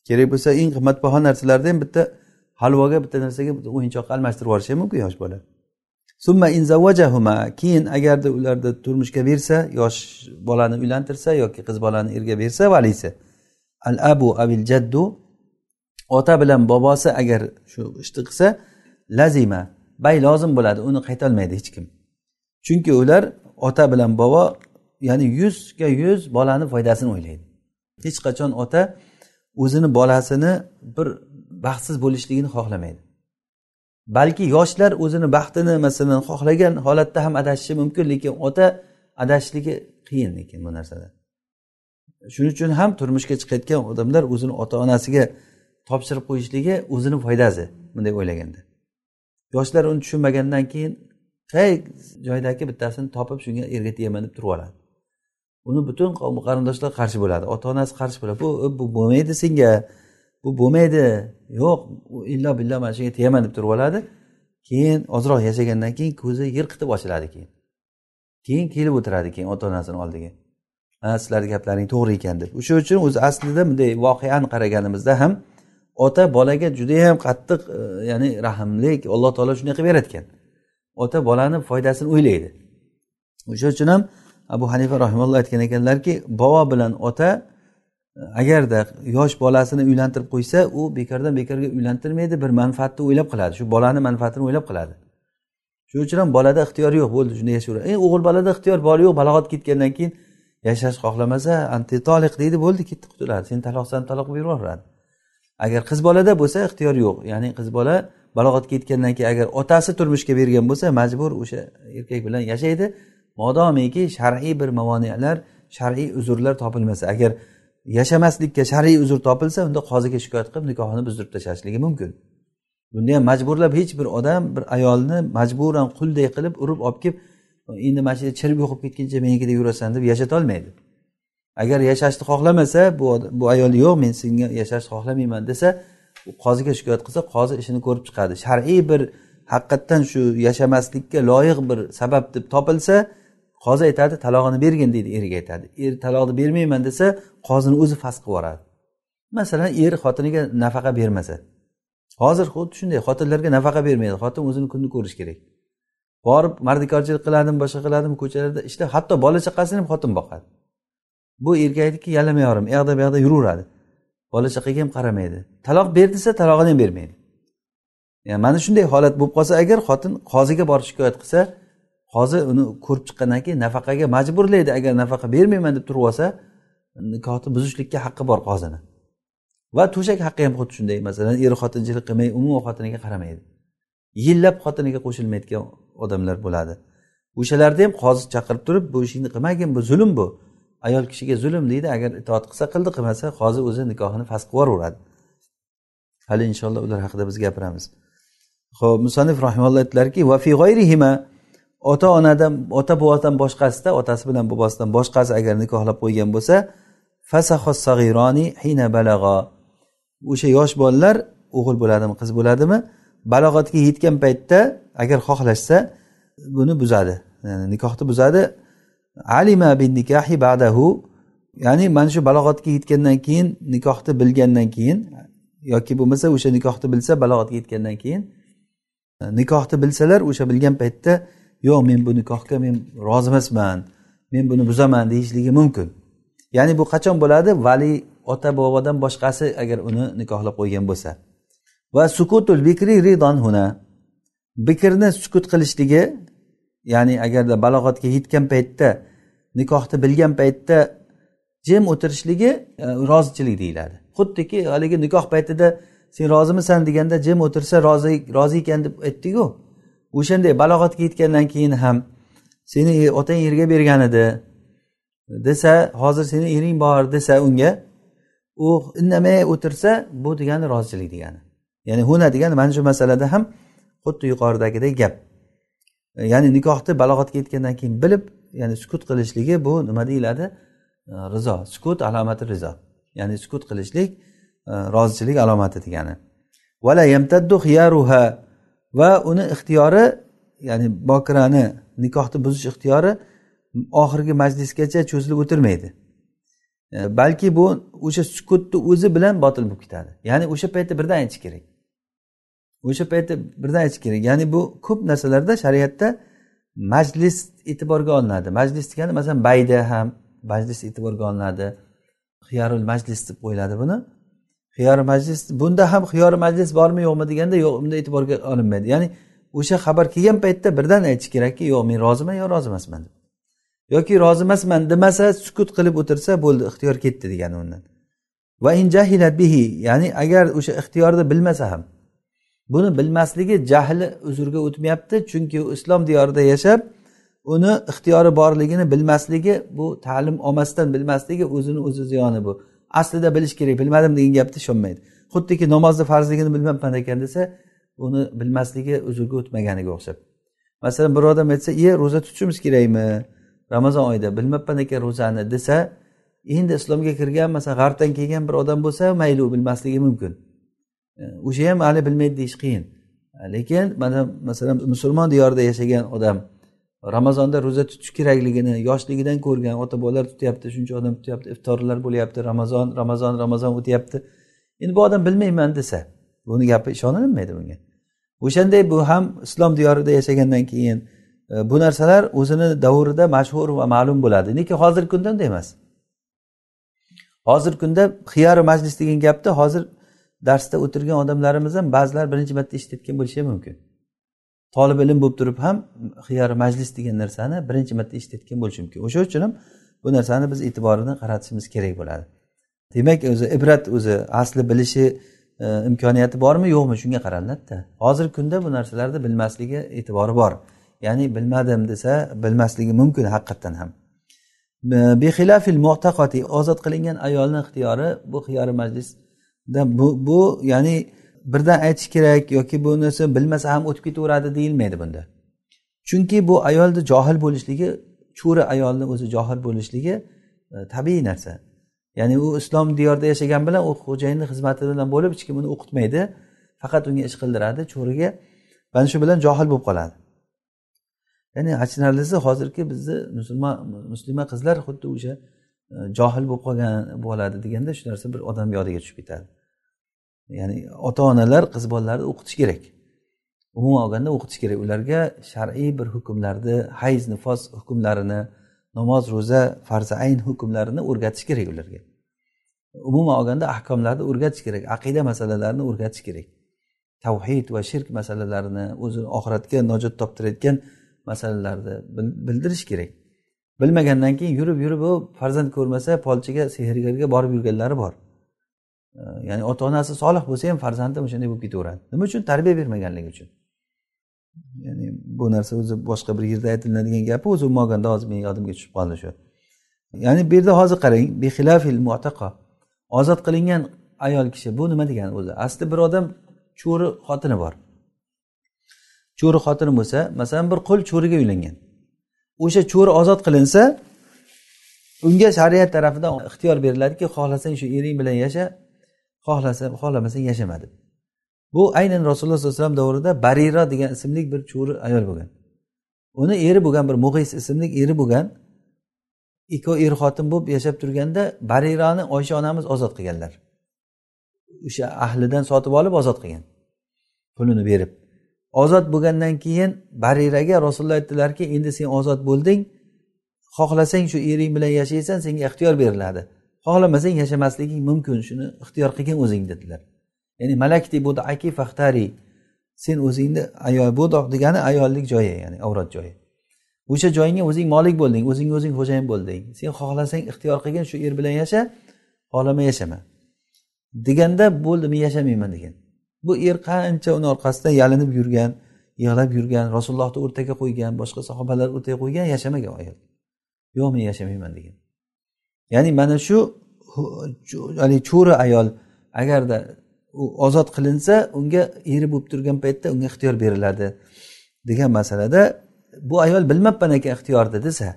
kerak bo'lsa eng qimmatbaho narsalarni ham bitta halvoga bitta narsaga bitta o'yinchoqqa almashtirib yuborishi ham mumkin yosh bola. Summa inzavajahuma keyin agarda ularni turmushga bersa yosh bolani uylantirsa yoki qiz bolani erga bersa valisi al abu abil jaddu ota bilan bobosi agar shu ishni qilsa lazima bay lozim bo'ladi uni qaytolmaydi hech kim. Chunki ular ota bilan bobo ya'ni yuzga yuz bolani foydasini o'ylaydi. Hech qachon ota o'zini bolasini bir baxtsiz bo'lishligini xohlamaydi. Balki yoshlar o'zini baxtini masalan xohlagan holatda ham adashishi mumkin lekin ota adashishligi qiyin lekin bu narsada. Shuning uchun ham turmushga chiqayotgan odamlar o'zini ota onasiga topshirib qo'yishligi o'zini foydasi bunday o'ylaganda. Yoshlar uni tushunmagandan keyin qay joydagi bittasini topib shunga erga deb turib oladi uni butun qavmi qarindoshlar qarshi bo'ladi. Ota onasi qarshi bo'ladi. Bu bu bo'lmaydi senga. Bu bo'lmaydi. Yo'q illo billo mana shunga tegaman deb turib oladi keyin ozroq yashagandan keyin ko'zi yirqitib ochiladi keyin. Keyin kelib o'tiradi keyin ota onasini oldiga. Ha sizlarni gaplaring to'g'ri ekan deb. O'sha uchun o'zi aslida bunday voqeani qaraganimizda ham ota bolaga judayam qattiq e, ya'ni rahmlik alloh taolo shunday qilib yaratgan. Ota bolani foydasini o'ylaydi. O'sha uchun ham abu hanifa rahimalloh aytgan ekanlarki bobo bilan ota agarda yosh bolasini uylantirib qo'ysa u bekordan bekorga uylantirmaydi bir manfaatni o'ylab qiladi. Shu bolani manfaatini o'ylab qiladi. Shuning uchun ham bolada ixtiyor yo'q bo'ldi shunday yashayver e o'g'il bolada ixtiyor bor yo'q balog'at ketgandan keyin yashash xohlamasa antitoliq deydi bo'ldi ketdi qutuladi. Sen taloqsan taloq berib yuboradi agar qiz bolada bo'lsa ixtiyor yo'q. Ya'ni qiz bola balog'atga yetgandan keyin agar otasi turmushga bergan bo'lsa majbur o'sha erkak bilan yashaydi. Modomiki shar'iy bir mavoniyalar shar'iy uzrlar topilmasa agar yashamaslikka shar'iy uzr topilsa unda qoziga shikoyat qilib nikohini buzdirib tashlashligi mumkin. Bunda ham majburlab hech bir odam bir ayolni majburan qulday qilib urib olib kelib endi mana shu yerda chirib yo'qib ketguncha menikida yurasan deb yashatolmaydi agar yashashni xohlamasa bu bu ayol yo'q men senga yashashni xohlamayman desa qoziga shikoyat qilsa qozi ishini ko'rib chiqadi. Shar'iy bir haqiqatdan shu yashamaslikka loyiq bir sabab deb topilsa qozi aytadi talog'ini bergin deydi eriga aytadi. Er taloqni bermayman desa qozini o'zi fasq qilib yuboradi. Masalan er xotiniga nafaqa bermasa. Hozir xuddi shunday xotinlarga nafaqa bermaydi xotin o'zini kunni ko'rishi kerak. Borib mardikorchilik qiladimi boshqa qiladimi ko'chalarda ishlab hatto bola chaqasini ham xotin boqadi. Bu erga aytdiki yalamayorim u yoqda bu yoqda yuraveradi. Bola chaqaga ham qaramaydi. Taloq ber desa talog'ini ham bermaydi. Yani mana shunday holat bo'lib qolsa agar xotin qoziga borib shikoyat qilsa qozi uni ko'rib chiqqandan keyin nafaqaga majburlaydi. Agar nafaqa bermayman deb turib olsa nikohni buzishlikka haqqi bor qozini va to'shak haqqi ham xuddi shunday. Masalan er xotinchilik qilmay umuman xotiniga qaramaydi. Yillab xotiniga qo'shilmaydigan odamlar bo'ladi. O'shalarni ham qozi chaqirib turib bu ishingni qilmagin bu zulm bu. Ayol kishiga zulm deydi agar itoat qilsa qildi qilmasa hozir o'zi nikohini fas qilib yuboraveradi hali inshaalloh ular haqida biz gapiramiz. Ho'p musannif rahimalloh aytdilarki va fi g'oyrihima ota onadan ota bobodan boshqasida otasi bilan bobosidan boshqasi agar nikohlab qo'ygan bo'lsa hina balag'o o'sha yosh bolalar o'g'il bo'ladimi qiz bo'ladimi balog'atga yetgan paytda agar xohlashsa buni buzadi. Yani nikohni buzadi. Alima bin nikahi ba'dahu. Ya'ni mana shu balog'atga yetgandan keyin nikohni bilgandan keyin yoki bo'lmasa o'sha nikohni bilsa balog'atga yetgandan keyin nikohni bilsalar o'sha bilgan paytda yo'q men bu nikohga men rozi emasman men buni buzaman deyishligi mumkin. Ya'ni bu qachon bo'ladi? Vali ota bobodan boshqasi agar uni nikohlab qo'ygan bo'lsa. Va sukutul bikri ridon huna. Bikrni sukut qilishligi ya'ni agarda balog'atga yetgan paytda nikohni bilgan paytda jim o'tirishligi e, rozichilik deyiladi. Xuddiki haligi nikoh paytida sen rozimisan deganda jim o'tirsa rozi rozi ekan deb aytdiku. O'shanday balog'atga yetgandan keyin ham seni e, otang yerga bergan edi desa hozir seni ering bor desa unga u indamay o'tirsa bu degani rozichilik degani. Ya'ni huna degani mana shu masalada ham xuddi yuqoridagidek gap. E, ya'ni nikohni balog'atga yetgandan keyin bilib ya'ni sukut qilishligi bu nima deyiladi? E, rizo. Sukut alomati rizo. Ya'ni sukut qilishlik e, rozichilik alomati degani. Vala yamtaddu xiyaruha va uni ixtiyori ya'ni bokirani nikohni buzish ixtiyori oxirgi majlisgacha cho'zilib o'tirmaydi. E, balki bu o'sha sukutni o'zi bilan botil bo'lib ketadi. Ya'ni o'sha paytda birdan aytish kerak. O'sha paytda birdan aytish kerak. Ya'ni bu ko'p narsalarda shariatda majlis e'tiborga olinadi. Majlis degani masalan bayda ham majlis e'tiborga olinadi. Xiyorul majlis deb qo'yiladi buni. Xiyori majlis bunda ham xiyori majlis bormi yo'qmi deganda yo'q unda e'tiborga olinmaydi. Ya'ni o'sha xabar kelgan paytda birdan aytish kerakki yo'q men roziman yo rozi emasman? deb. Yoki rozi emasman demasa sukut qilib o'tirsa bo'ldi ixtiyor ketdi degani undan. Va injahilat bihi ya'ni agar o'sha ixtiyorni bilmasa ham buni bilmasligi jahli uzrga o'tmayapti chunki u islom diyorida yashab uni ixtiyori borligini bilmasligi bu ta'lim olmasdan bilmasligi o'zini o'zi ziyoni bu. Aslida bilish kerak bilmadim degan gapni ishonmaydi. Xuddiki namozni farzligini bilmabman ekan desa uni bilmasligi uzrga o'tmaganiga o'xshab. Masalan bir odam aytsa iye ro'za tutishimiz kerakmi? Ramazon oyida bilmabman ekan ro'zani desa endi islomga kirgan masalan g'arbdan kelgan bir odam bo'lsa mayli u bilmasligi mumkin. O'sha ham hali bilmaydi deyish qiyin. Lekin mana masalan musulmon diyorida yashagan odam ramazonda ro'za tutish kerakligini yoshligidan ko'rgan ota bobolar tutyapti shuncha odam tutyapti iftorlar bo'lyapti ramazon ramazon ramazon o'tyapti. Endi bu odam bilmayman desa buni gapi ishonilinmaydi bunga. O'shanday bu ham islom diyorida yashagandan keyin e, bu narsalar o'zini davrida mashhur va ma'lum bo'ladi. Lekin hozirgi kunda unday emas. Hozirgi kunda xiyori majlis degan gapni hozir darsda o'tirgan odamlarimiz ham ba'zilar birinchi marta eshitayotgan bo'lishi mumkin tolib ilm bo'lib turib ham xiyori majlis degan narsani birinchi marta eshitayotgan bo'lishi mumkin o'sha uchun ham bu narsani biz e'tiborini qaratishimiz kerak bo'ladi demak o'zi ibrat o'zi asli bilishi e, imkoniyati bormi yo'qmi shunga qaraladida hozirgi kunda bu narsalarni bilmasligi e'tibori bor ya'ni bilmadim desa bilmasligi mumkin haqiqatdan ham bexilafil mu'taqoti ozod qilingan ayolni ixtiyori bu xiyori majlis bu bu ya'ni birdan aytish kerak yoki bu narsa bilmasa ham o'tib ketaveradi deyilmaydi bunda chunki bu ayolni johil bo'lishligi cho'ri ayolni o'zi johil bo'lishligi tabiiy narsa ya'ni u islom diyorida yashagan bilan u xo'jayinni xizmati bilan bo'lib hech kim uni o'qitmaydi faqat unga ish qildiradi cho'riga mana shu bilan johil bo'lib qoladi ya'ni achinarlisi hozirgi bizni musulmon muslima qizlar xuddi o'sha johil bo'lib qolgan bo'ladi deganda shu narsa bir odam yodiga tushib ketadi ya'ni ota onalar qiz bolalarni o'qitish kerak. Umuman olganda o'qitish kerak. Ularga shar'iy bir hukmlarni hayz nifos hukmlarini namoz ro'za farzi ayn hukmlarini o'rgatish kerak ularga. Umuman olganda ahkomlarni o'rgatish kerak aqida masalalarini o'rgatish kerak. Tavhid va shirk masalalarini o'zini oxiratga najot toptirayotgan masalalarni bildirish kerak. Bilmagandan keyin yurib yurib u farzand ko'rmasa polchiga sehrgarga borib yurganlari bor. Ya'ni ota onasi solih bo'lsa ham farzandi shunday bo'lib ketaveradi. Nima uchun? Tarbiya bermaganligi uchun. Ya'ni bu narsa o'zi boshqa bir yerda aytilinadigan gapi o'zi umuman olganda hozir meni yodimga tushib qoldi shu. Ya'ni bu yerda hozir qarang bixilafil mutaqa. Ozod qilingan ayol kishi bu nima degani o'zi? Asli bir odam cho'ri xotini bor. Cho'ri xotini bo'lsa masalan bir qul cho'riga uylangan. O'sha cho'ri ozod qilinsa unga shariat tarafidan ixtiyor beriladiki xohlasang shu ering bilan yasha xohlasa xohlamasa yashamadi bu aynan rasululloh sollallohu alayhi vasallam davrida barira degan ismli bir cho'ri ayol bo'lgan. Uni eri bo'lgan bir mug'is ismli eri bo'lgan ikkovi er xotin bo'lib yashab turganda barirani oysha onamiz ozod qilganlar. O'sha ahlidan sotib olib ozod qilgan pulini berib. Ozod bo'lgandan keyin bariraga rasululloh aytdilarki endi sen ozod bo'lding xohlasang shu ering bilan yashaysan senga ixtiyor beriladi. Xohlamasang yashamasliging mumkin shuni ixtiyor qilgin o'zing dedilar. Ya'ni malakti budaki faxtari sen o'zingni ayol budoq degani ayollik joyi ya'ni avrat joyi. O'sha joyingga o'zing molik bo'lding o'zingga o'zing xo'jayin bo'lding. Sen xohlasang ixtiyor qilgin shu er bilan yasha xohlama yashama. Deganda bo'ldi men yashamayman degan. Bu er qancha uni orqasidan yalinib yurgan yig'lab yurgan rasulullohni o'rtaga qo'ygan boshqa sahobalar o'rtaga qo'ygan yashamagan ayol. Yo'q men yashamayman degan. Ya'ni mana shu haligi cho'ri ayol agarda u ozod qilinsa unga eri bo'lib turgan paytda unga ixtiyor beriladi degan masalada bu ayol bilmabman ekan ixtiyorni desa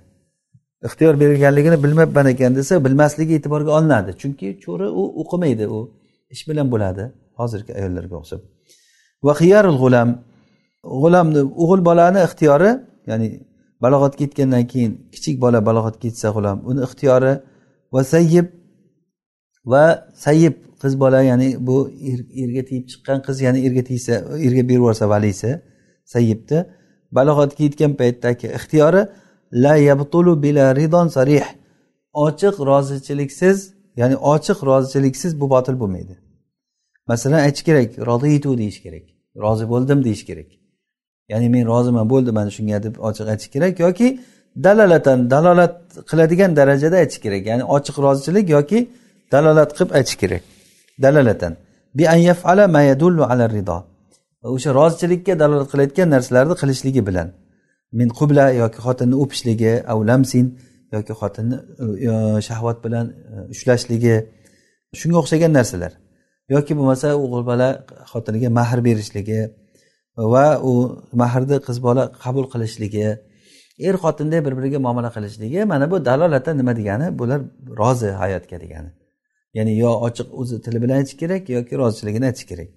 ixtiyor berilganligini bilmabman ekan desa bilmasligi e'tiborga olinadi. Chunki cho'ri u o'qimaydi u ish bilan bo'ladi hozirgi ayollarga o'xshab. Va xiyarul g'ulam g'ulamni o'g'il bolani ixtiyori ya'ni balog'atga yetgandan keyin kichik bola balog'atga yetsa g'ulam uni ixtiyori va sayyib va sayyib qiz bola ya'ni bu er, erga tegib chiqqan qiz ya'ni erga tegsa erga berib yuborsa valisi sayyibni balog'atga yetgan paytdagi ixtiyori la yabtulu bila ridon sarih ochiq rozichiliksiz ya'ni ochiq rozichiliksiz bu botil bo'lmaydi. Masalan aytish kerak roditu deyish kerak rozi bo'ldim deyish kerak. Ya'ni men roziman bo'ldi mana shunga deb ochiq aytish kerak yoki dalalatan dalolat qiladigan darajada aytish kerak. Ya'ni ochiq rozichilik yoki dalolat qilib aytish kerak. Dalalatan. Bi an yafala ma yadullu ala rido o'sha rozichilikka dalolat qilayotgan narsalarni qilishligi bilan. Min qubla yoki xotinni o'pishligi avlamsin yoki xotinni e, e, shahvat bilan e, ushlashligi shunga o'xshagan narsalar. Yoki bo'lmasa o'g'il bola xotiniga mahr berishligi va u mahrni qiz bola qabul qilishligi er xotinday bir biriga muomala qilishligi mana bu dalolatan nima degani? Bular rozi hayotga degani. Ya'ni yo ochiq o'zi tili bilan aytish kerak yoki rozichiligini aytish kerak.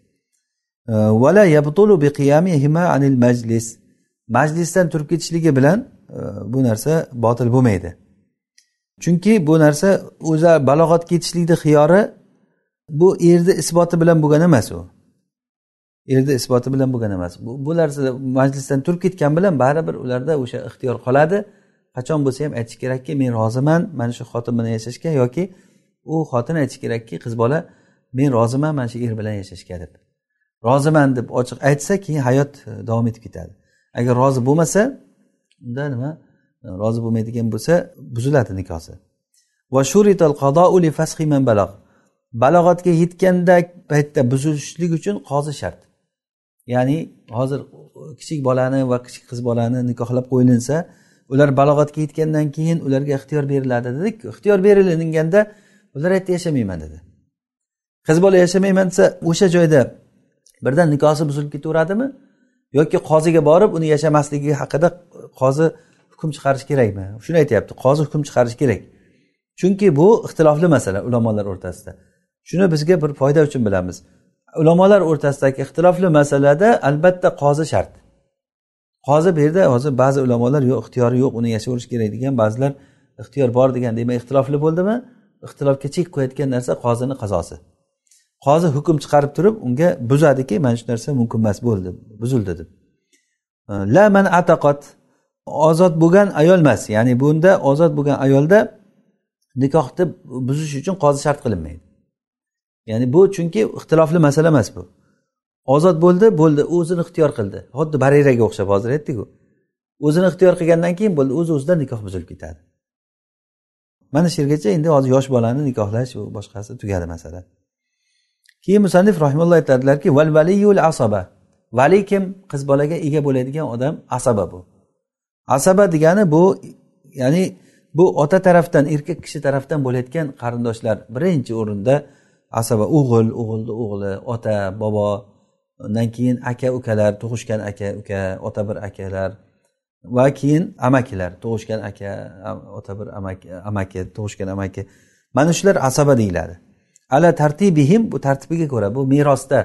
Vala yabtulu biqiyamihima anil majlis. Majlisdan turib ketishligi bilan e, bu narsa botil bo'lmaydi. Chunki bu narsa o'zi balog'atga yetishlikni xiyori bu erni isboti bilan bo'lgan emas u. erni isboti bilan bo'lgan emas. Bu, narsa majlisdan turib ketgan bilan baribir ularda o'sha ixtiyor qoladi. Qachon bo'lsa ham aytish kerakki men roziman mana shu xotin bilan yashashga yoki u xotin aytishi kerakki qiz bola men roziman mana shu er bilan yashashga deb. Roziman deb ochiq aytsa keyin hayot e, davom etib ketadi. Agar rozi bo'lmasa unda nima e, rozi bo'lmaydigan bo'lsa buziladi nikosi. Va balog'atga yetganda paytda buzilishlik uchun qozi shart. Ya'ni hozir kichik bolani va kichik qiz bolani nikohlab qo'yilinsa ular balog'atga yetgandan keyin ularga ixtiyor beriladi dedik. Ixtiyor berilganda ular aytdi yashamayman dedi. Qiz bola yashamayman desa o'sha joyda birdan nikosi buzilib ketaveradimi? Yoki qoziga borib uni yashamasligi haqida qozi hukm chiqarish kerakmi? Shuni aytyapti qozi hukm chiqarish kerak. Chunki bu ixtilofli masala ulamolar o'rtasida. Shuni bizga bir foyda uchun bilamiz. Ulamolar o'rtasidagi ixtilofli masalada albatta qozi shart. Qozi bu yerda hozir ba'zi ulamolar yo'q ixtiyori yo'q uni yashayverish kerak degan ba'zilar ixtiyor bor degan demak ixtilofli bo'ldimi? Ixtilofga chek qo'yayotgan narsa qozini qazosi. Qozi hukm chiqarib turib unga buzadiki mana shu narsa mumkin emas bo'ldi buzildi deb. La man ataqot ozod bo'lgan ayol emas ya'ni bunda ozod bo'lgan ayolda nikohni buzish uchun qozi shart qilinmaydi. Ya'ni bu chunki ixtilofli masala emas bu. Ozod bo'ldi bo'ldi o'zini ixtiyor qildi. Xuddi bariraga o'xshab hozir aytdiku. O'zini ixtiyor qilgandan keyin bo'ldi o'z o'zidan nikoh buzilib ketadi. Mana shu yergacha endi hozir yosh bolani nikohlash u boshqasi tugadi masala. Keyin musannif rahimulloh aytadilarki val valiyul asaba. Vali kim? Qiz bolaga ega bo'ladigan odam asaba bu. Asaba degani bu ya'ni bu ota tarafdan erkak kishi tarafdan bo'layotgan qarindoshlar birinchi o'rinda asaba o'g'il o'g'ilni o'g'li ota bobo undan keyin aka ukalar tug'ishgan aka uka ota bir akalar va keyin amakilar tug'ishgan aka ota bir amaki amaki tug'ishgan amaki. Mana shular asaba deyiladi. Ala tartibihim bu tartibiga ko'ra bu merosda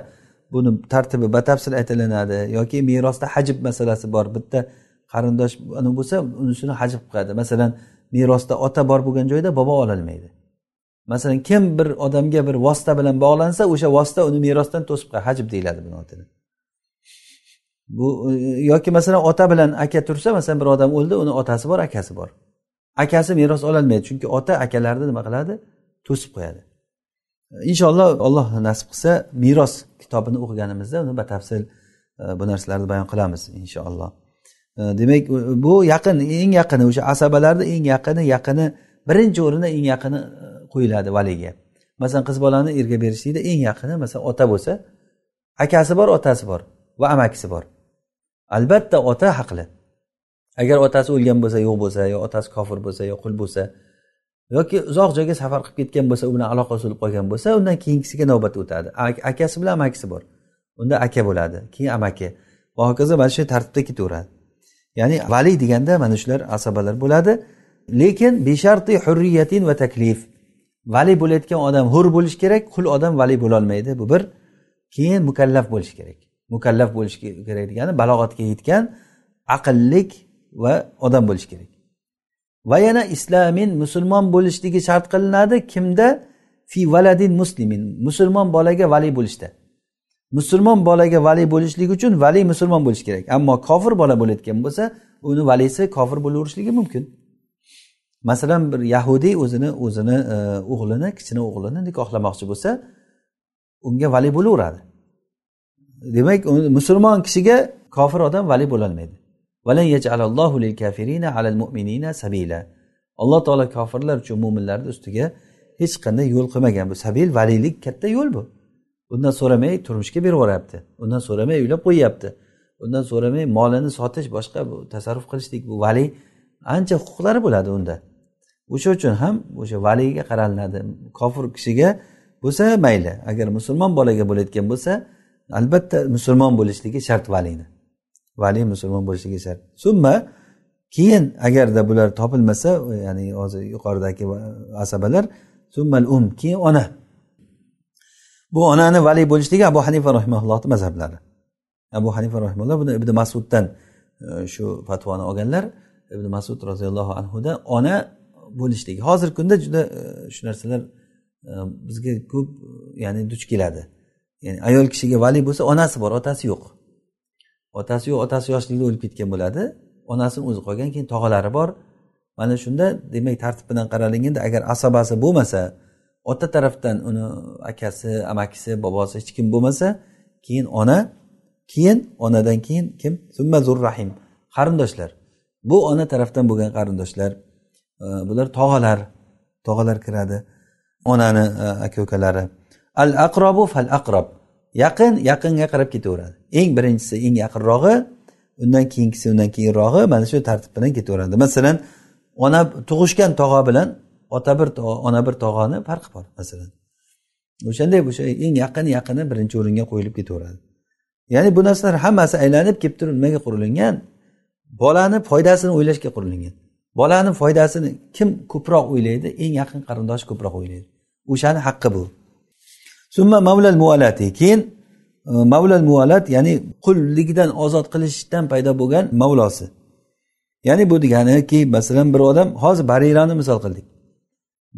buni tartibi batafsil aytilinadi yoki merosda hajb masalasi bor. Bitta qarindosh bo'lsa unisini hajb qiladi. Masalan merosda ota bor bo'lgan joyda bobo ololmaydi. Masalan kim bir odamga bir vosita bilan bog'lansa o'sha vosita uni merosdan to'sib qo'yadi. Hajb deyiladi buni otini. Bu e, yoki masalan ota bilan aka tursa masalan bir odam o'ldi uni otasi bor akasi bor. Akasi meros ololmaydi chunki ota akalarni nima qiladi? To'sib qo'yadi. Inshaalloh alloh nasib qilsa meros kitobini o'qiganimizda uni batafsil e, bu narsalarni bayon qilamiz inshaalloh. E, demak bu yaqin eng yaqini o'sha asabalarni eng yaqini yaqini birinchi o'rinda eng yaqini qo'yiladi valiga. Masalan qiz bolani erga berishlikda eng yaqini masalan ota bo'lsa akasi bor otasi bor va amakisi bor. Albatta ota haqli. Agar otasi o'lgan bo'lsa yo'q bo'lsa yo otasi kofir bo'lsa yo qul bo'lsa yoki uzoq joyga safar qilib ketgan bo'lsa u bilan aloqa uzilib qolgan bo'lsa undan keyingisiga navbat o'tadi. Akasi bilan amakisi bor. Unda aka bo'ladi keyin amaki. Va hokazo mana shu tartibda ketaveradi. Ya'ni vali deganda mana shular asabalar bo'ladi. Lekin besharti hurriyatin va taklif. Vali bo'layotgan odam hur bo'lishi kerak qul odam vali bo'lolmaydi. Bu bir. Keyin mukallaf bo'lishi kerak. Mukallaf bo'lishi kerak degani balog'atga yetgan aqllik va odam bo'lishi kerak. Va yana islamin musulmon bo'lishligi shart qilinadi. Kimda? Fi valadin muslimin. Musulmon bolaga vali bo'lishda. Musulmon bolaga vali bo'lishlik uchun vali musulmon bo'lishi kerak. Ammo kofir bola bo'layotgan bo'lsa uni valisi kofir bo'laverishligi mumkin. Masalan bir yahudiy o'zini o'zini e, o'g'lini kichkina o'g'lini nikohlamoqchi bo'lsa unga vali bo'laveradi. Demak musulmon kishiga kofir odam vali bo'lolmaydi. Alloh taolo kofirlar uchun mo'minlarni ustiga hech qanday yo'l qilmagan bu sabil valiylik katta yo'l bu. Undan so'ramay turmushga berib yuboryapti undan so'ramay uylab qo'yyapti. Undan so'ramay molini sotish boshqa bu tasarruf qilishlik bu vali ancha huquqlari bo'ladi unda. O'sha uchun ham o'sha valiyga qaralinadi kofir kishiga bo'lsa mayli agar musulmon bolaga bo'layotgan bo'lsa albatta musulmon bo'lishligi shart valini. Vali musulmon bo'lishligi shart. Summa keyin agarda bular topilmasa ya'ni hozir yuqoridagi asabalar summal um keyin ona. Bu onani vali bo'lishligi abu hanifa rahimaullohni mazhablari. Abu hanifa rahimalloh buni ibn masuddan e, shu fatvoni olganlar ibn masud roziyallohu anhudan ona bo'lishligi. Hozirgi kunda juda e, shu narsalar e, bizga ko'p e, ya'ni duch keladi. Ya'ni ayol kishiga vali bo'lsa onasi bor otasi yo'q. Otasi yo'q otasi yoshlikda o'lib ketgan bo'ladi. Onasini o'zi qolgan keyin tog'alari bor. Mana shunda demak tartib bilan qaralganda agar asobasi bo'lmasa ota tarafdan uni akasi amakisi bobosi hech kim bo'lmasa keyin ona keyin onadan keyin kim? Summa rahim qarindoshlar. Bu ona tarafdan bo'lgan qarindoshlar. Bular tog'alar tog'alar kiradi. Onani e, aka ukalari al aqrobu fal aqrob yaqin yaqinga qarab ketaveradi. Eng birinchisi eng yaqinrog'i undan keyingisi undan keyinrog'i mana shu tartib bilan ketaveradi. Masalan ona tug'ishgan tog'a bilan ota bir ona bir tog'ani farqi bor masalan. O'shanday o'sha eng yaqin yaqini birinchi o'ringa qo'yilib ketaveradi. Ya'ni bu narsalar hammasi aylanib kelib turib nimaga qurilgan? Bolani foydasini o'ylashga qurilgan. Bolani foydasini kim ko'proq o'ylaydi? Eng yaqin qarindoshi ko'proq o'ylaydi. O'shani haqqi bu. Summa mavlal muvalati keyin e, mavlal muvalat ya'ni qulligidan ozod qilishdan paydo bo'lgan mavlosi. Ya'ni bu deganiki masalan bir odam hozir barirani misol qildik.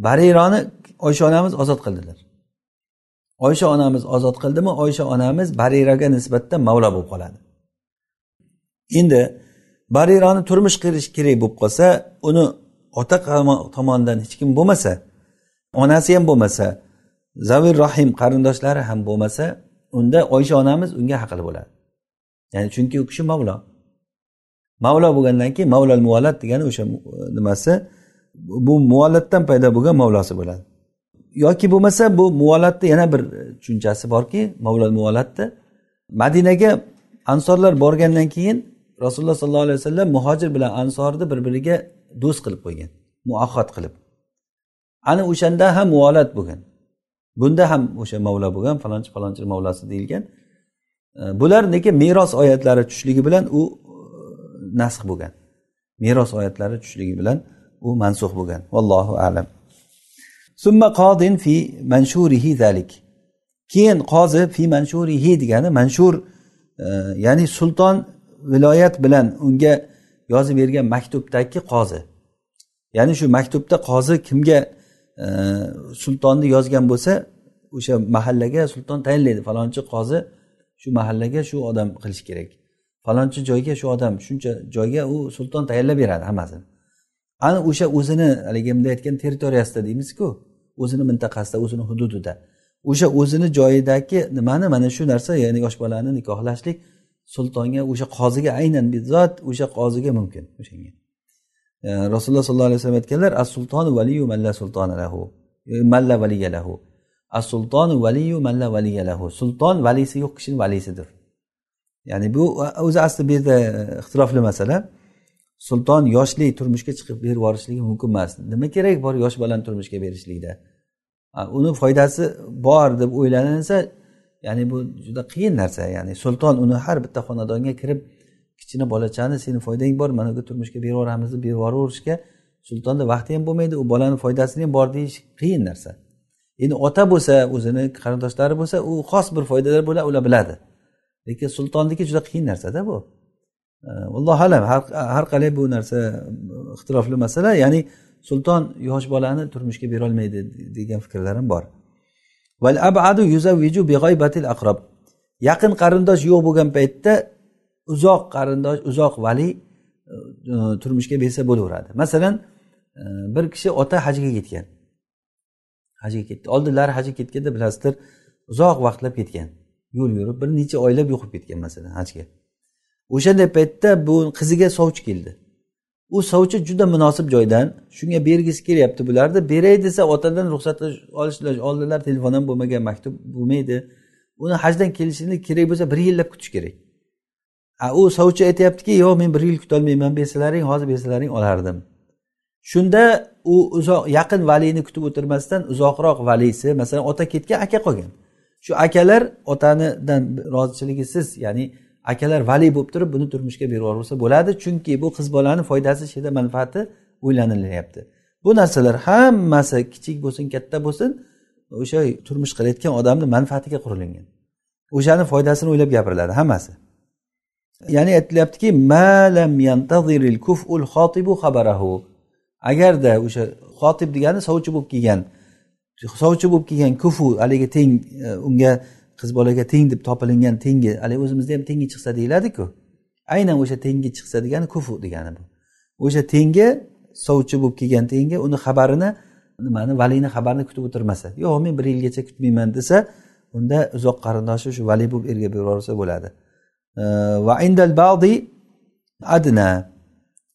Barironi oysha onamiz ozod qildilar. Oysha onamiz ozod qildimi? Oysha onamiz bariraga nisbatan mavlo bo'lib qoladi. Endi barirani turmush qurish kerak bo'lib qolsa uni ota tomonidan hech kim bo'lmasa onasi ham bo'lmasa zavir rohim qarindoshlari ham bo'lmasa unda oysha onamiz unga haqli bo'ladi. Ya'ni chunki u kishi mavlo. Mavlo bo'lgandan keyin mavlal muvallat degani o'sha nimasi? Bu muvallatdan paydo bo'lgan mavlosi bo'ladi. Yoki bo'lmasa bu muvallatni yana bir tushunchasi borki mavlal muvallatni madinaga ansorlar borgandan keyin rasululloh sollallohu alayhi vasallam muhojir bilan ansorni bir biriga do'st qilib qo'ygan muahhod qilib. Ana o'shanda ham muolat bo'lgan. Bunda ham o'sha mavla bo'lgan falonchi falonchi mavlasi deyilgan. E, bular lekin meros oyatlari tushishligi bilan u e, nasx bo'lgan? Meros oyatlari tushishligi bilan u mansux bo'lgan. Vallohu alam. Summa qodin fi manshurihi zalik. Keyin qozi fi manshurihi degani manshur e, ya'ni sulton viloyat bilan unga yozib bergan maktubdagi qozi. Ya'ni shu maktubda qozi kimga e, sultonni yozgan bo'lsa o'sha mahallaga sulton tayinlaydi. Falonchi qozi shu mahallaga shu odam qilish kerak. Falonchi joyga shu odam shuncha joyga u sulton tayinlab beradi hammasini ana o'sha o'zini haligi bunday aytgan territoriyasida deymizku o'zini mintaqasida o'zini hududida. O'sha o'zini joyidagi nimani mana shu narsa ya'ni yosh bolani nikohlashlik sultonga o'sha qoziga aynan bizot o'sha qoziga mumkin o'shanga e, rasululloh sollallohu alayhi vasallam aytganlar as sultonu valiyu malla sultona lahu. E, malla valiya lahu. As sultonu valiyu malla valiya lahu. Sulton valisi yo'q kishini valisidir. Ya'ni bu o'zi asli bu yerda e, ixtirofli masala. Sulton yoshli turmushga chiqib berib yuborishligi mumkin emas. Nima kerak bor yosh bolani turmushga berishlikda? Uni foydasi bor deb o'ylanilsa ya'ni bu juda qiyin narsa. Ya'ni sulton uni har bitta xonadonga kirib kichkina bolachani seni foydang bor mana bu turmushga berib yuboramiz deb berib yuboraverishga sultonni vaqti ham bo'lmaydi u bolani foydasini ham bor deyish qiyin narsa. Endi ota bo'lsa o'zini qarindoshlari bo'lsa u xos bir foydalar bo'ladi ular biladi. Lekin sultonniki juda qiyin narsada bu. Allohu alam har qalay bu narsa ixtilofli masala. Ya'ni sulton yosh bolani turmushga berolmaydi degan fikrlar ham bor. Yaqin qarindosh yo'q bo'lgan paytda uzoq qarindosh uzoq vali e, e, turmushga bersa bo'laveradi. Masalan e, bir kishi ota hajga ketgan. Hajga ketdi. Oldinlari hajga ketganda bilasizlar uzoq vaqtlab ketgan. Yo'l yurib bir necha oylab yo'qib ketgan masalan hajga. O'shanday paytda bu qiziga sovchi keldi. U sovchi juda munosib joydan shunga bergisi kelyapti bularni beray desa otadan ruxsat olishlar oldilar telefon ham bo'lmagan maktub bo'lmaydi. Uni hajdan kelishini kerak bo'lsa bir yillab kutish kerak. A u sovchi aytyaptiki yo'q men bir yil kutolmayman bersalaring hozir bersalaring olardim. Shunda u uzoq yaqin valiyni kutib o'tirmasdan uzoqroq valiysi masalan ota ketgan aka qolgan. Shu akalar otanidan rozichiligisiz ya'ni akalar valiy bo'lib turib buni turmushga berib yuborsa bo'ladi. Chunki bu qiz bolani foydasi ichida manfaati o'ylanilyapti. Bu narsalar hammasi kichik bo'lsin katta bo'lsin o'sha turmush qilayotgan odamni manfaatiga qurilingan o'shani foydasini o'ylab gapiriladi hammasi. Ya'ni aytilyaptiki agarda o'sha xotib degani sovchi bo'lib kelgan sovchi bo'lib kelgan kufu haligi teng e, unga qiz bolaga teng deb topilingan tengi haligi o'zimizda ham tengi chiqsa deyiladiku. Aynan o'sha tengi chiqsa degani kufu degani bu. O'sha tengi sovchi bo'lib kelgan tengi uni xabarini nimani valini xabarini kutib o'tirmasa yo'q men bir yilgacha kutmayman desa unda uzoq qarindoshi shu vali bo'lib erga berib bo'ladi. Va indal badi adna.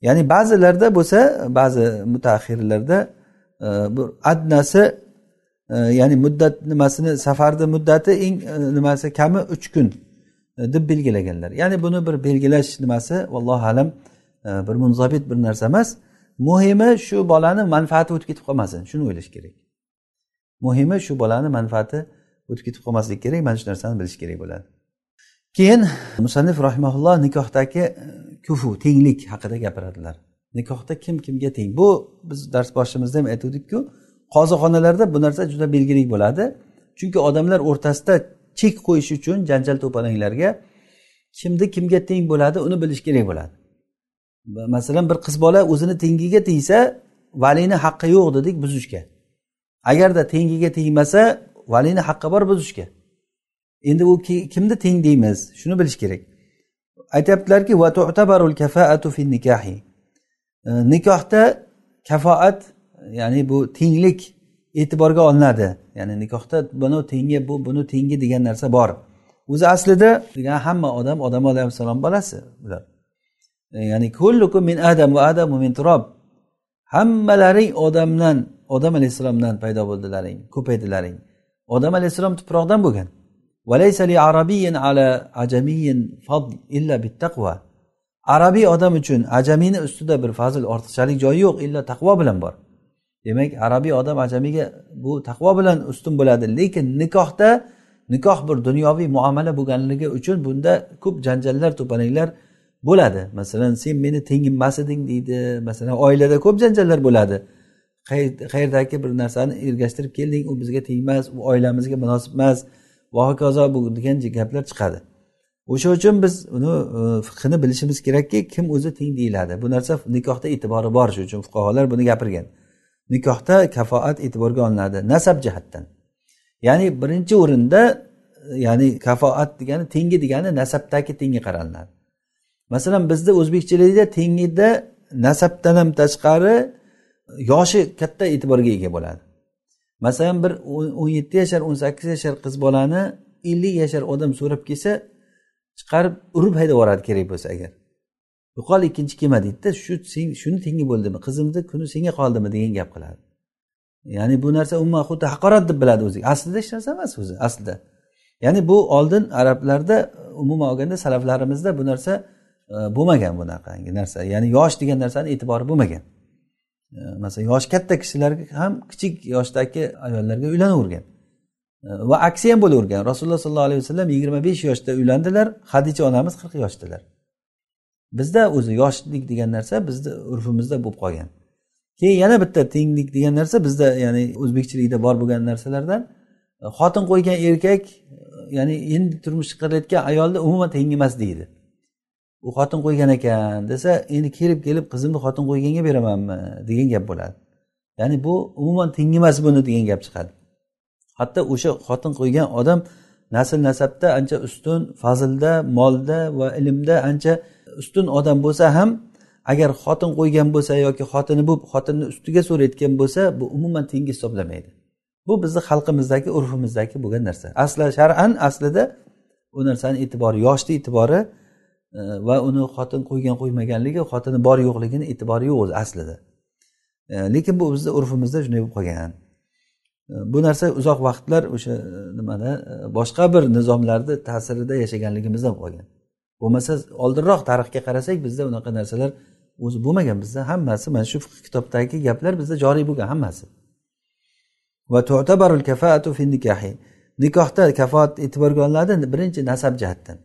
Ya'ni ba'zilarda bo'lsa ba'zi mutaxirlarda bir bu adnasi ya'ni muddat nimasini safarni muddati eng e, nimasi kami uch kun e, deb belgilaganlar. Ya'ni buni bir belgilash nimasi vallohu alam e, bir munzabit bir narsa emas. Muhimi shu bolani manfaati o'tib ketib qolmasin. Shuni o'ylash kerak. Muhimi shu bolani manfaati o'tib ketib qolmasligi kerak mana shu narsani bilish kerak bo'ladi. Keyin musannif rahimaulloh nikohdagi kufu tenglik haqida gapiradilar. Nikohda kim kimga teng? Bu biz dars boshimizda ham aytgandikku qozixonalarda bu narsa juda belgili bo'ladi. Chunki odamlar o'rtasida chek qo'yish uchun janjal to'polonlarga kimni kimga teng bo'ladi uni bilish kerak bo'ladi. Masalan bir qiz bola o'zini tengiga tegsa valini haqqi yo'q dedik buzishga. Agarda tengiga tegmasa valini haqqi bor buzishga. Endi u kimni teng deymiz shuni bilish kerak. Aytyaptilarki e, nikohda kafoat ya'ni bu tenglik e'tiborga olinadi. Ya'ni nikohda buni tengi bu buni tengi degan narsa bor. O'zi aslida degan hamma odam odam alayhissalom bolasi bular. E, ya'ni kullukum min adam va adamu min turob hammalaring odamdan odam alayhissalomdan paydo bo'ldilaring ko'paydilaring odam alayhissalom tuproqdan bo'lgan. Arabiy odam uchun ajamiyni ustida bir fazil ortiqchalik joyi yo'q illo taqvo bilan bor. Demak arabiy odam ajamiyga bu taqvo bilan ustun bo'ladi. Lekin nikohda nikoh bir dunyoviy muomala bo'lganligi uchun bunda ko'p janjallar to'polonlar bo'ladi. Masalan sen meni tengim emas eding deydi. Masalan oilada ko'p janjallar bo'ladi. Qayerdagi bir narsani ergashtirib kelding u bizga tegmas u oilamizga munosib emas va hokazo bu degan gaplar chiqadi. O'sha uchun biz uni e, fiqhini bilishimiz kerakki kim o'zi teng deyiladi. Bu narsa nikohda e'tibori bor shuning uchun fuqarolar buni gapirgan. Nikohda kafoat e'tiborga olinadi. Nasab jihatdan. Ya'ni birinchi o'rinda ya'ni kafoat degani tengi degani nasabdagi tengi qaralinadi masalan bizda o'zbekchilikda tengida nasabdan ham tashqari yoshi katta e'tiborga ega bo'ladi. Masalan bir o'n yetti yashar o'n sakkiz yashar qiz bolani ellik yashar odam so'rab kelsa chiqarib urib haydab yuboradi kerak bo'lsa agar. Yo'qol ikkinchi kelma deydida shu sen shuni tengi bo'ldimi? Qizimni kuni senga qoldimi? degan gap qiladi. Ya'ni bu narsa umuman xuddi haqorat deb biladi o'zi. Aslida hech narsa emas o'zi aslida. Ya'ni bu oldin arablarda umuman olganda salaflarimizda bu narsa e, bo'lmagan bunaqangi narsa. Ya'ni yosh degan narsani e'tibori bo'lmagan. E, masalan yoshi katta kishilarga ham kichik yoshdagi ayollarga uylanavergan. E, va aksi ham bo'lavergan. Rasululloh sollallohu alayhi vasallam yigirma besh yoshda uylandilar hadicha onamiz qirq yoshdalar bizda o'zi yoshlik degan narsa bizni urfimizda bo'lib qolgan. Keyin yana bitta tenglik degan narsa bizda ya'ni o'zbekchilikda bor bo'lgan narsalardan. Xotin qo'ygan erkak ya'ni endi turmush chiqarayotgan ayolni umuman teng emas deydi. U xotin qo'ygan ekan desa endi kelib kelib qizimni xotin qo'yganga beramanmi degan gap bo'ladi. Ya'ni bu umuman teng emas buni degan gap chiqadi. Hatto o'sha xotin qo'ygan odam nasl nasabda ancha ustun fazilda molda va ilmda ancha ustun odam bo'lsa ham agar xotin qo'ygan bo'lsa yoki xotini bo'lib xotinni ustiga so'rayotgan bo'lsa bu umuman tengi hisoblamaydi. Bu bizni xalqimizdagi urfimizdagi bo'lgan narsa. Asli shar'an aslida u narsani e'tibori yoshni e'tibori e, va uni xotin qo'ygan qo'ymaganligi xotini bor yo'qligini e'tibori yo'q o'zi aslida. E, lekin bu bizni urfimizda shunday bo'lib qolgan. E, bu narsa uzoq vaqtlar o'sha nimada boshqa bir nizomlarni ta'sirida yashaganligimizdan qolgan. Bo'lmasa oldinroq tarixga qarasak bizda unaqa narsalar o'zi bo'lmagan. Bizda hammasi mana shu kitobdagi gaplar bizda joriy bo'lgan hammasi. Va tu'tabarul kafaatu fi nikahi. Nikohda kafoat e'tiborga olinadi birinchi nasab jihatdan.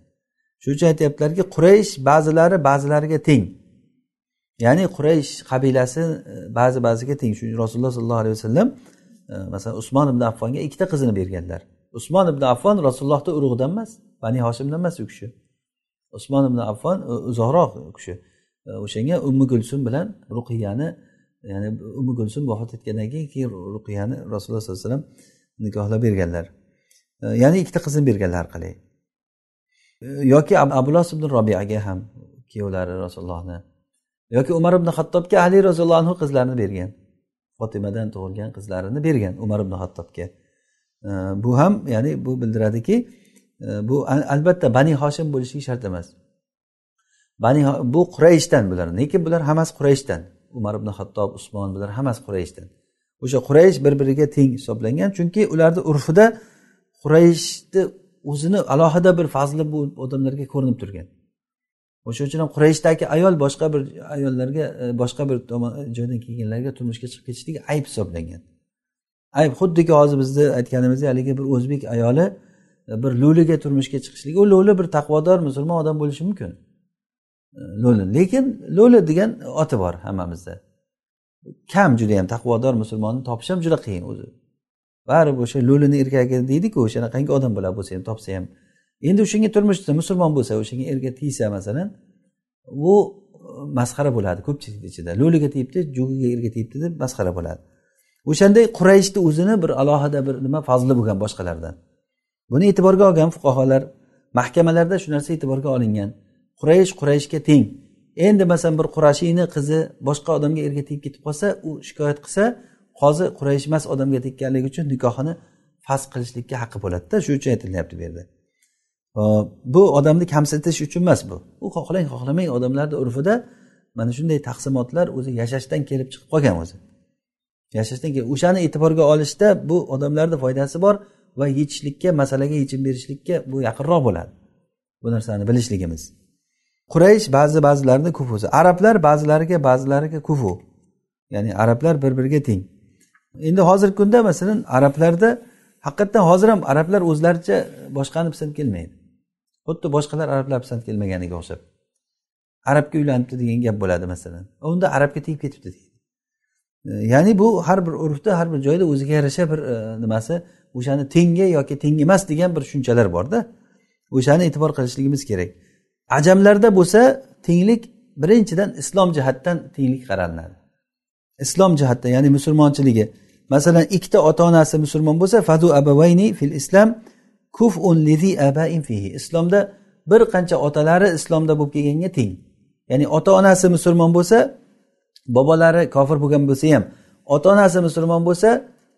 Shuning uchun aytyaptilarki quraysh ba'zilari ba'zilariga teng. Ya'ni quraysh qabilasi e, ba'zi ba'ziga teng. Shuning rasululloh sollallohu alayhi vasallam e, masalan usmon ibn affonga ikkita qizini berganlar. Usmon ibn affon rasulullohni urug'idan emas bani hoshimdan emas u kishi. Usmon ibn affon uzoqroq u kishi. E, o'shanga ummi gulsum bilan ruqiyani ya'ni ummi gulsum vafot etgandan keyin keyin ruqiyani rasululloh sollallohu alayhi vasallam nikohlab berganlar. E, ya'ni ikkita qizini berganlar har qalay e, yoki abulos ibn robiyaga ham kuyovlari rasulullohni yoki umar ibn hattobga ali roziyallohu anhu qizlarini bergan fotimadan tug'ilgan qizlarini bergan umar ibn hattobga bu ham ya'ni bu bildiradiki bu albatta bani hoshim bo'lishligi shart emas. Bani bu qurayishdan bular lekin bular hammasi qurayishdan umar ibn hattob usmon bular hammasi qurayishdan o'sha quraysh bir biriga teng hisoblangan chunki ularni urfida qurayishni o'zini alohida bir fazli bu odamlarga ko'rinib turgan. O'shaning uchun ham qurayshdagi ayol boshqa bir ayollarga e, boshqa bir joydan kelganlarga turmushga chiqib ketishligi ayb hisoblangan. Ayb xuddiki hozir bizni aytganimizdek haligi bir o'zbek ayoli E, bir lo'liga turmushga chiqishligi u lo'li bir taqvodor musulmon odam bo'lishi mumkin. E, lo'li. Lekin lo'li degan oti bor hammamizda. Kam judayam taqvodor musulmonni topish ham juda qiyin o'zi. Baribir o'sha lo'lini erkagi deydiku o'shanaqangi odam bo'ladi bo'lsa ham topsa ham. Endi o'shanga turmushda musulmon bo'lsa o'shanga erga tegsa masalan u e, masxara bo'ladi ko'pchilik ichida. Lo'liga tegibdi jo'giga erga tegibdi deb masxara bo'ladi. O'shanday qurayishni o'zini bir alohida bir nima fazli bo'lgan boshqalardan. Buni e'tiborga olgan fuqarolar mahkamalarda shu narsa e'tiborga olingan. Quraysh qurayshga teng. Endi masalan bir qurashiyni qizi boshqa odamga erga tegib ketib qolsa u shikoyat qilsa qozi quraysh emas odamga tekkanligi uchun nikohini fasd qilishlikka haqqi bo'ladida. Shuning uchun aytilyapti bu yerda. Bu odamni kamsitish uchun emas bu. U xohlang xohlamang odamlarni urfida mana shunday taqsimotlar o'zi yashashdan kelib chiqib qolgan o'zi. Yashashdan kelib o'shani e'tiborga olishda bu odamlarni foydasi bor. Va yechishlikka masalaga yechim berishlikka bu yaqinroq bo'ladi. Bu narsani bilishligimiz. Quraysh ba'zi ba'zilarini kufusi arablar ba'zilariga ba'zilariga kufu. Ya'ni arablar bir biriga teng. Endi hozirgi kunda masalan arablarda haqiqatdan hozir ham arablar o'zlaricha boshqani pisand kelmaydi. Xuddi boshqalar arablar pisand kelmaganiga o'xshab. Arabga uylanibdi degan gap bo'ladi masalan. Unda arabga tegib ketibdi deydi. Ya'ni bu har bir urfda har bir joyda o'ziga yarasha bir e, nimasi o'shani tengi yoki teng emas degan bir tushunchalar borda. O'shani e'tibor qilishligimiz kerak. Ajamlarda bo'lsa tenglik birinchidan islom jihatdan tenglik qaraladi islom jihatdan ya'ni musulmonchiligi. Masalan ikkita ota onasi musulmon bo'lsa fadu abavayni fil islam kufun lizi abain fihi. Islomda bir qancha otalari islomda bo'lib kelganga teng. Ya'ni ota onasi musulmon bo'lsa bobolari kofir bo'lgan bo'lsa ham ota onasi musulmon bo'lsa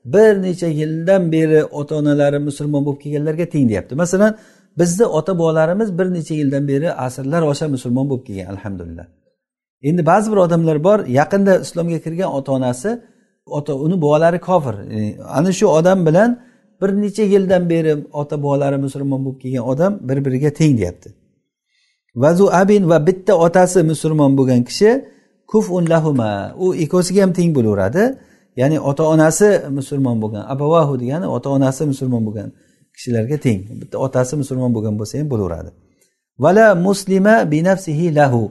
bir necha yildan beri ota onalari musulmon bo'lib kelganlarga teng deyapti. Masalan bizni ota bobolarimiz bir necha yildan beri asrlar osha musulmon bo'lib kelgan alhamdulillah. Endi ba'zi bir odamlar bor yaqinda islomga kirgan ota onasi ota uni bobolari kofir. E, ana shu odam bilan bir necha yildan beri ota bobolari musulmon bo'lib kelgan odam bir biriga teng deyapti. Vazu abin va bitta otasi musulmon bo'lgan kishi kufun lahuma u ikkovsiga ham teng bo'laveradi. Ya'ni ota onasi musulmon bo'lgan abavahu degani ota onasi musulmon bo'lgan kishilarga teng. Bitta otasi musulmon bo'lgan bo'lsa ham bo'laveradi. Vala muslima binafsihi lahu.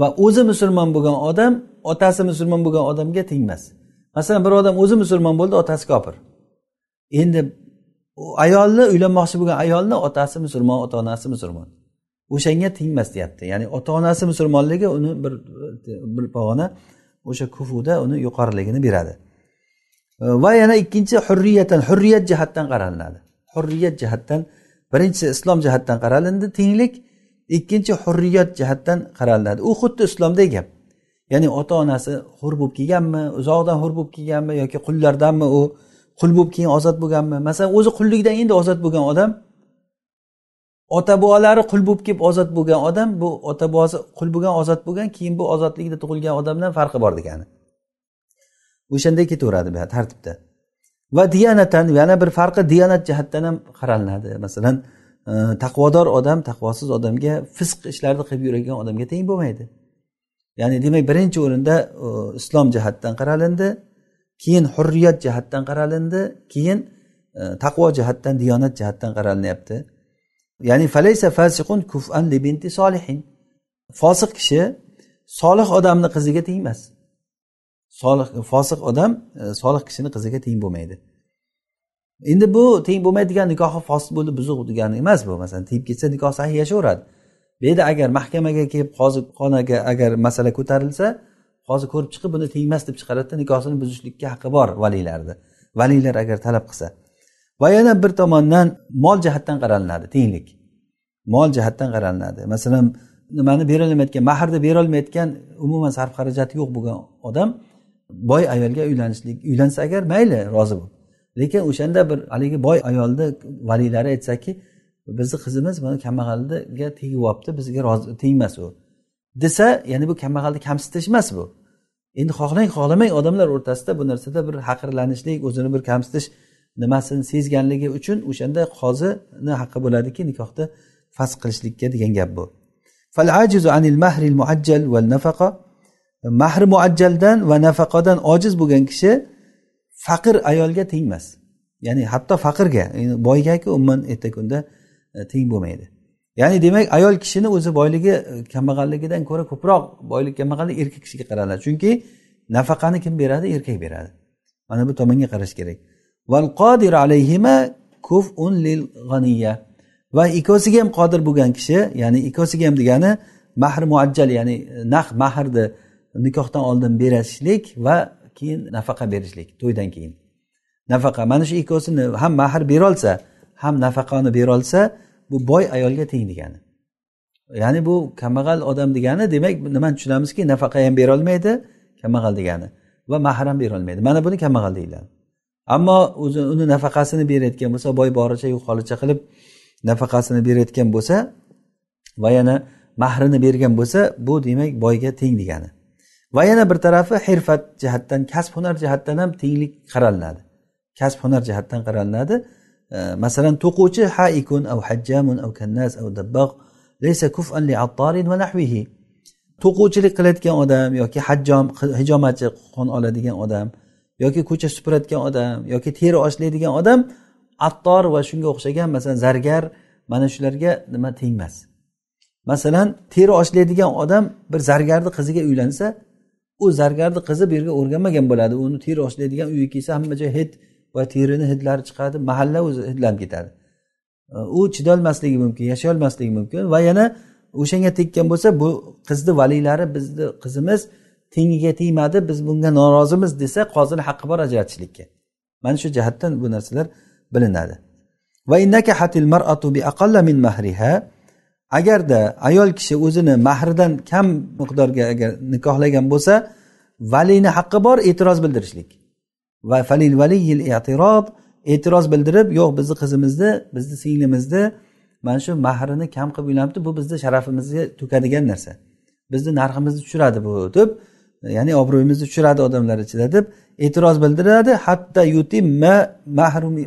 Va o'zi musulmon bo'lgan odam otasi musulmon bo'lgan odamga teng emas. Masalan bir odam o'zi musulmon bo'ldi otasi kofir. Endi ayolni uylanmoqchi bo'lgan ayolni otasi musulmon ota onasi musulmon. O'shanga tengmas deyapti. Ya'ni ota onasi musulmonligi uni bir bir pog'ona o'sha kufuda uni yuqoriligini beradi. Va yana ikkinchi hurriyatan hurriyat jihatdan qaralinadi hurriyat jihatdan birinchisi islom jihatdan qaralindi tenglik ikkinchi hurriyat jihatdan qaraladi. U xuddi islomdek gap. Ya'ni ota onasi hur bo'lib kelganmi uzoqdan hur bo'lib kelganmi yoki qullardanmi u qul bo'lib keyin ozod bo'lganmi? Masalan o'zi qullikdan endi ozod bo'lgan odam ota bobolari qul bo'lib kelib ozod bo'lgan odam bu ota bobosi qul bo'lgan ozod bo'lgan keyin bu ozodlikda tug'ilgan odamdan farqi bor degani. O'shanday ketaveradi bu tartibda. Va diyanatan yana bir farqi diyonat jihatdan ham qaralinadi masalan e, taqvodor odam taqvosiz odamga fisq ishlarni qilib yuradigan odamga teng bo'lmaydi. Ya'ni demak birinchi o'rinda e, islom jihatdan qaralindi keyin hurriyat jihatdan qaralindi keyin e, taqvo jihatdan diyonat jihatdan qaralinyapti. Ya'ni falaysa fasiqun kufan li binti solihin. Fosiq kishi solih odamni qiziga teng emas solih fosiq odam e, solih kishini qiziga teng bo'lmaydi. Endi bu teng bo'lmaydigan nikohi fosil bo'ldi buzuq degani emas bu masalan tegib ketsa nikoh sahih yashayveradi bu yerda agar mahkamaga kelib hozir xonaga agar masala ko'tarilsa qozi ko'rib chiqib buni tengmas deb chiqaradida nikohini buzishlikka haqqi bor valiylarni valiylar agar talab qilsa. Va yana bir tomondan mol jihatdan qaralinadi tenglik. Mol jihatdan qaralinadi masalan nimani berolmayotgan mahrni berolmayotgan umuman sarf xarajati yo'q bo'lgan odam boy ayolga uylanishlik uylansa agar mayli rozi bo'l. Lekin o'shanda bir haligi boy ayolni valiylari aytsaki bizni qizimiz mana kambag'alga tegyapti bizga rozi tegmas u. desa ya'ni bu kambag'alni kamsitish emas bu. Endi xohlang xohlamang odamlar o'rtasida bu narsada bir haqirlanishlik o'zini bir kamsitish nimasini sezganligi uchun o'shanda qozini haqqi bo'ladiki nikohda fasq qilishlikka degan gap bu. Mahri muajjaldan va nafaqadan ojiz bo'lgan kishi faqir ayolga tengmas ya'ni hatto faqirga boygaku umuman erta kunda e, teng bo'lmaydi. Ya'ni demak ayol kishini o'zi boyligi e, kambag'alligidan ko'ra ko'proq boylik kambag'allik erkak kishiga qaraladi. Chunki nafaqani kim beradi? Erkak beradi. Mana bu tomonga qarash kerak. Va ikkosiga ham qodir bo'lgan kishi ya'ni ikkosiga ham degani mahr muajjal ya'ni e, naq mahrni nikohdan oldin berishlik va keyin nafaqa berishlik to'ydan keyin. Nafaqa mana shu ikkovsini ham mahr berolsa ham nafaqani berolsa bu boy ayolga teng degani. Ya'ni bu kambag'al odam degani demak nimani tushunamizki nafaqa ham berolmaydi kambag'al degani va mahr ham berolmaydi. Mana buni kambag'al deyiladi. Ammo o'zi uni nafaqasini berayotgan bo'lsa boy boricha holicha qilib nafaqasini berayotgan bo'lsa va yana mahrini bergan bo'lsa bu demak boyga teng degani. Va yana bir tarafi hirfat jihatdan kasb hunar jihatdan ham tenglik qaralinadi kasb hunar jihatdan qaralinadi masalan to'quvchi haikun av hajjamun av kannas av dabbaq laysa kufan li attarin va nahvihi to'quvchilik qilayotgan odam yoki hajjom hijomachi qon oladigan odam yoki ko'cha supuradigan odam yoki teri oshlaydigan odam attor va shunga o'xshagan masalan zargar mana shularga nima tengmas masalan teri oshlaydigan odam bir zargarni qiziga uylansa u zargarni qizi bu yerga o'rganmagan bo'ladi. Uni teri oshlaydigan uyga kelsa hamma joy hid va terini hidlari chiqadi mahalla o'zi hidlanib ketadi. U chidolmasligi mumkin yashayolmasligi mumkin va yana o'shanga tekkan bo'lsa bu qizni valiylari bizni qizimiz tengiga tegmadi biz bunga norozimiz desa qozini haqqi bor ajratishlikka. Mana shu jihatdan bu narsalar bilinadi. Va agarda ayol kishi o'zini mahridan kam miqdorga agar nikohlagan bo'lsa valiyni haqqi bor e'tiroz bildirishlik. Va falil valiyil e'tirod e'tiroz bildirib yo'q bizni qizimizni bizni singlimizni mana shu mahrini kam qilib uylanibdi bu bizni sharafimizga to'kadigan narsa. Bizni narximizni tushiradi bu deb ya'ni obro'yimizni tushiradi odamlar ichida deb e'tiroz bildiradi. Hatto yutimma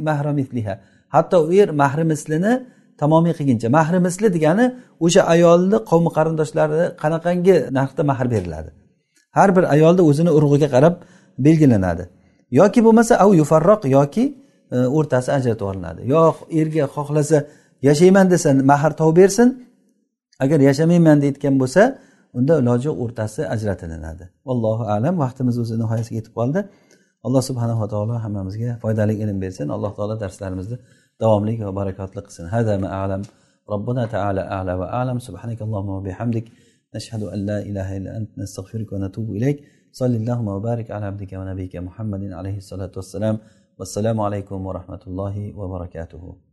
mahramifliha hatto u yer mahri mislini tamomiy qilguncha mahri misli degani o'sha ayolni qavmi qarindoshlari qanaqangi narxda mahr beriladi. Har bir ayolni o'zini urug'iga qarab belgilanadi. Yoki bo'lmasa av yufarroq yoki e, o'rtasi ajratib olinadi. Yo erga xohlasa yashayman desa mahr topib bersin. Agar yashamayman deyotgan bo'lsa unda iloji yo'q o'rtasi ajratilinadi. Allohu alam vaqtimiz o'zi nihoyasiga yetib qoldi. Alloh subhanava taolo hammamizga foydali ilm bersin. Alloh taolo darslarimizni davomli va barakotli qilsin hada ma alam ربنا تعالى أعلى وأعلم. سبحانك اللهم وبحمدك. نشهد أن لا إله إلا أنت. نستغفرك ونتوب إليك. صلى اللهم وبارك على عبدك ونبيك محمد عليه الصلاة والسلام. والسلام عليكم ورحمة الله وبركاته.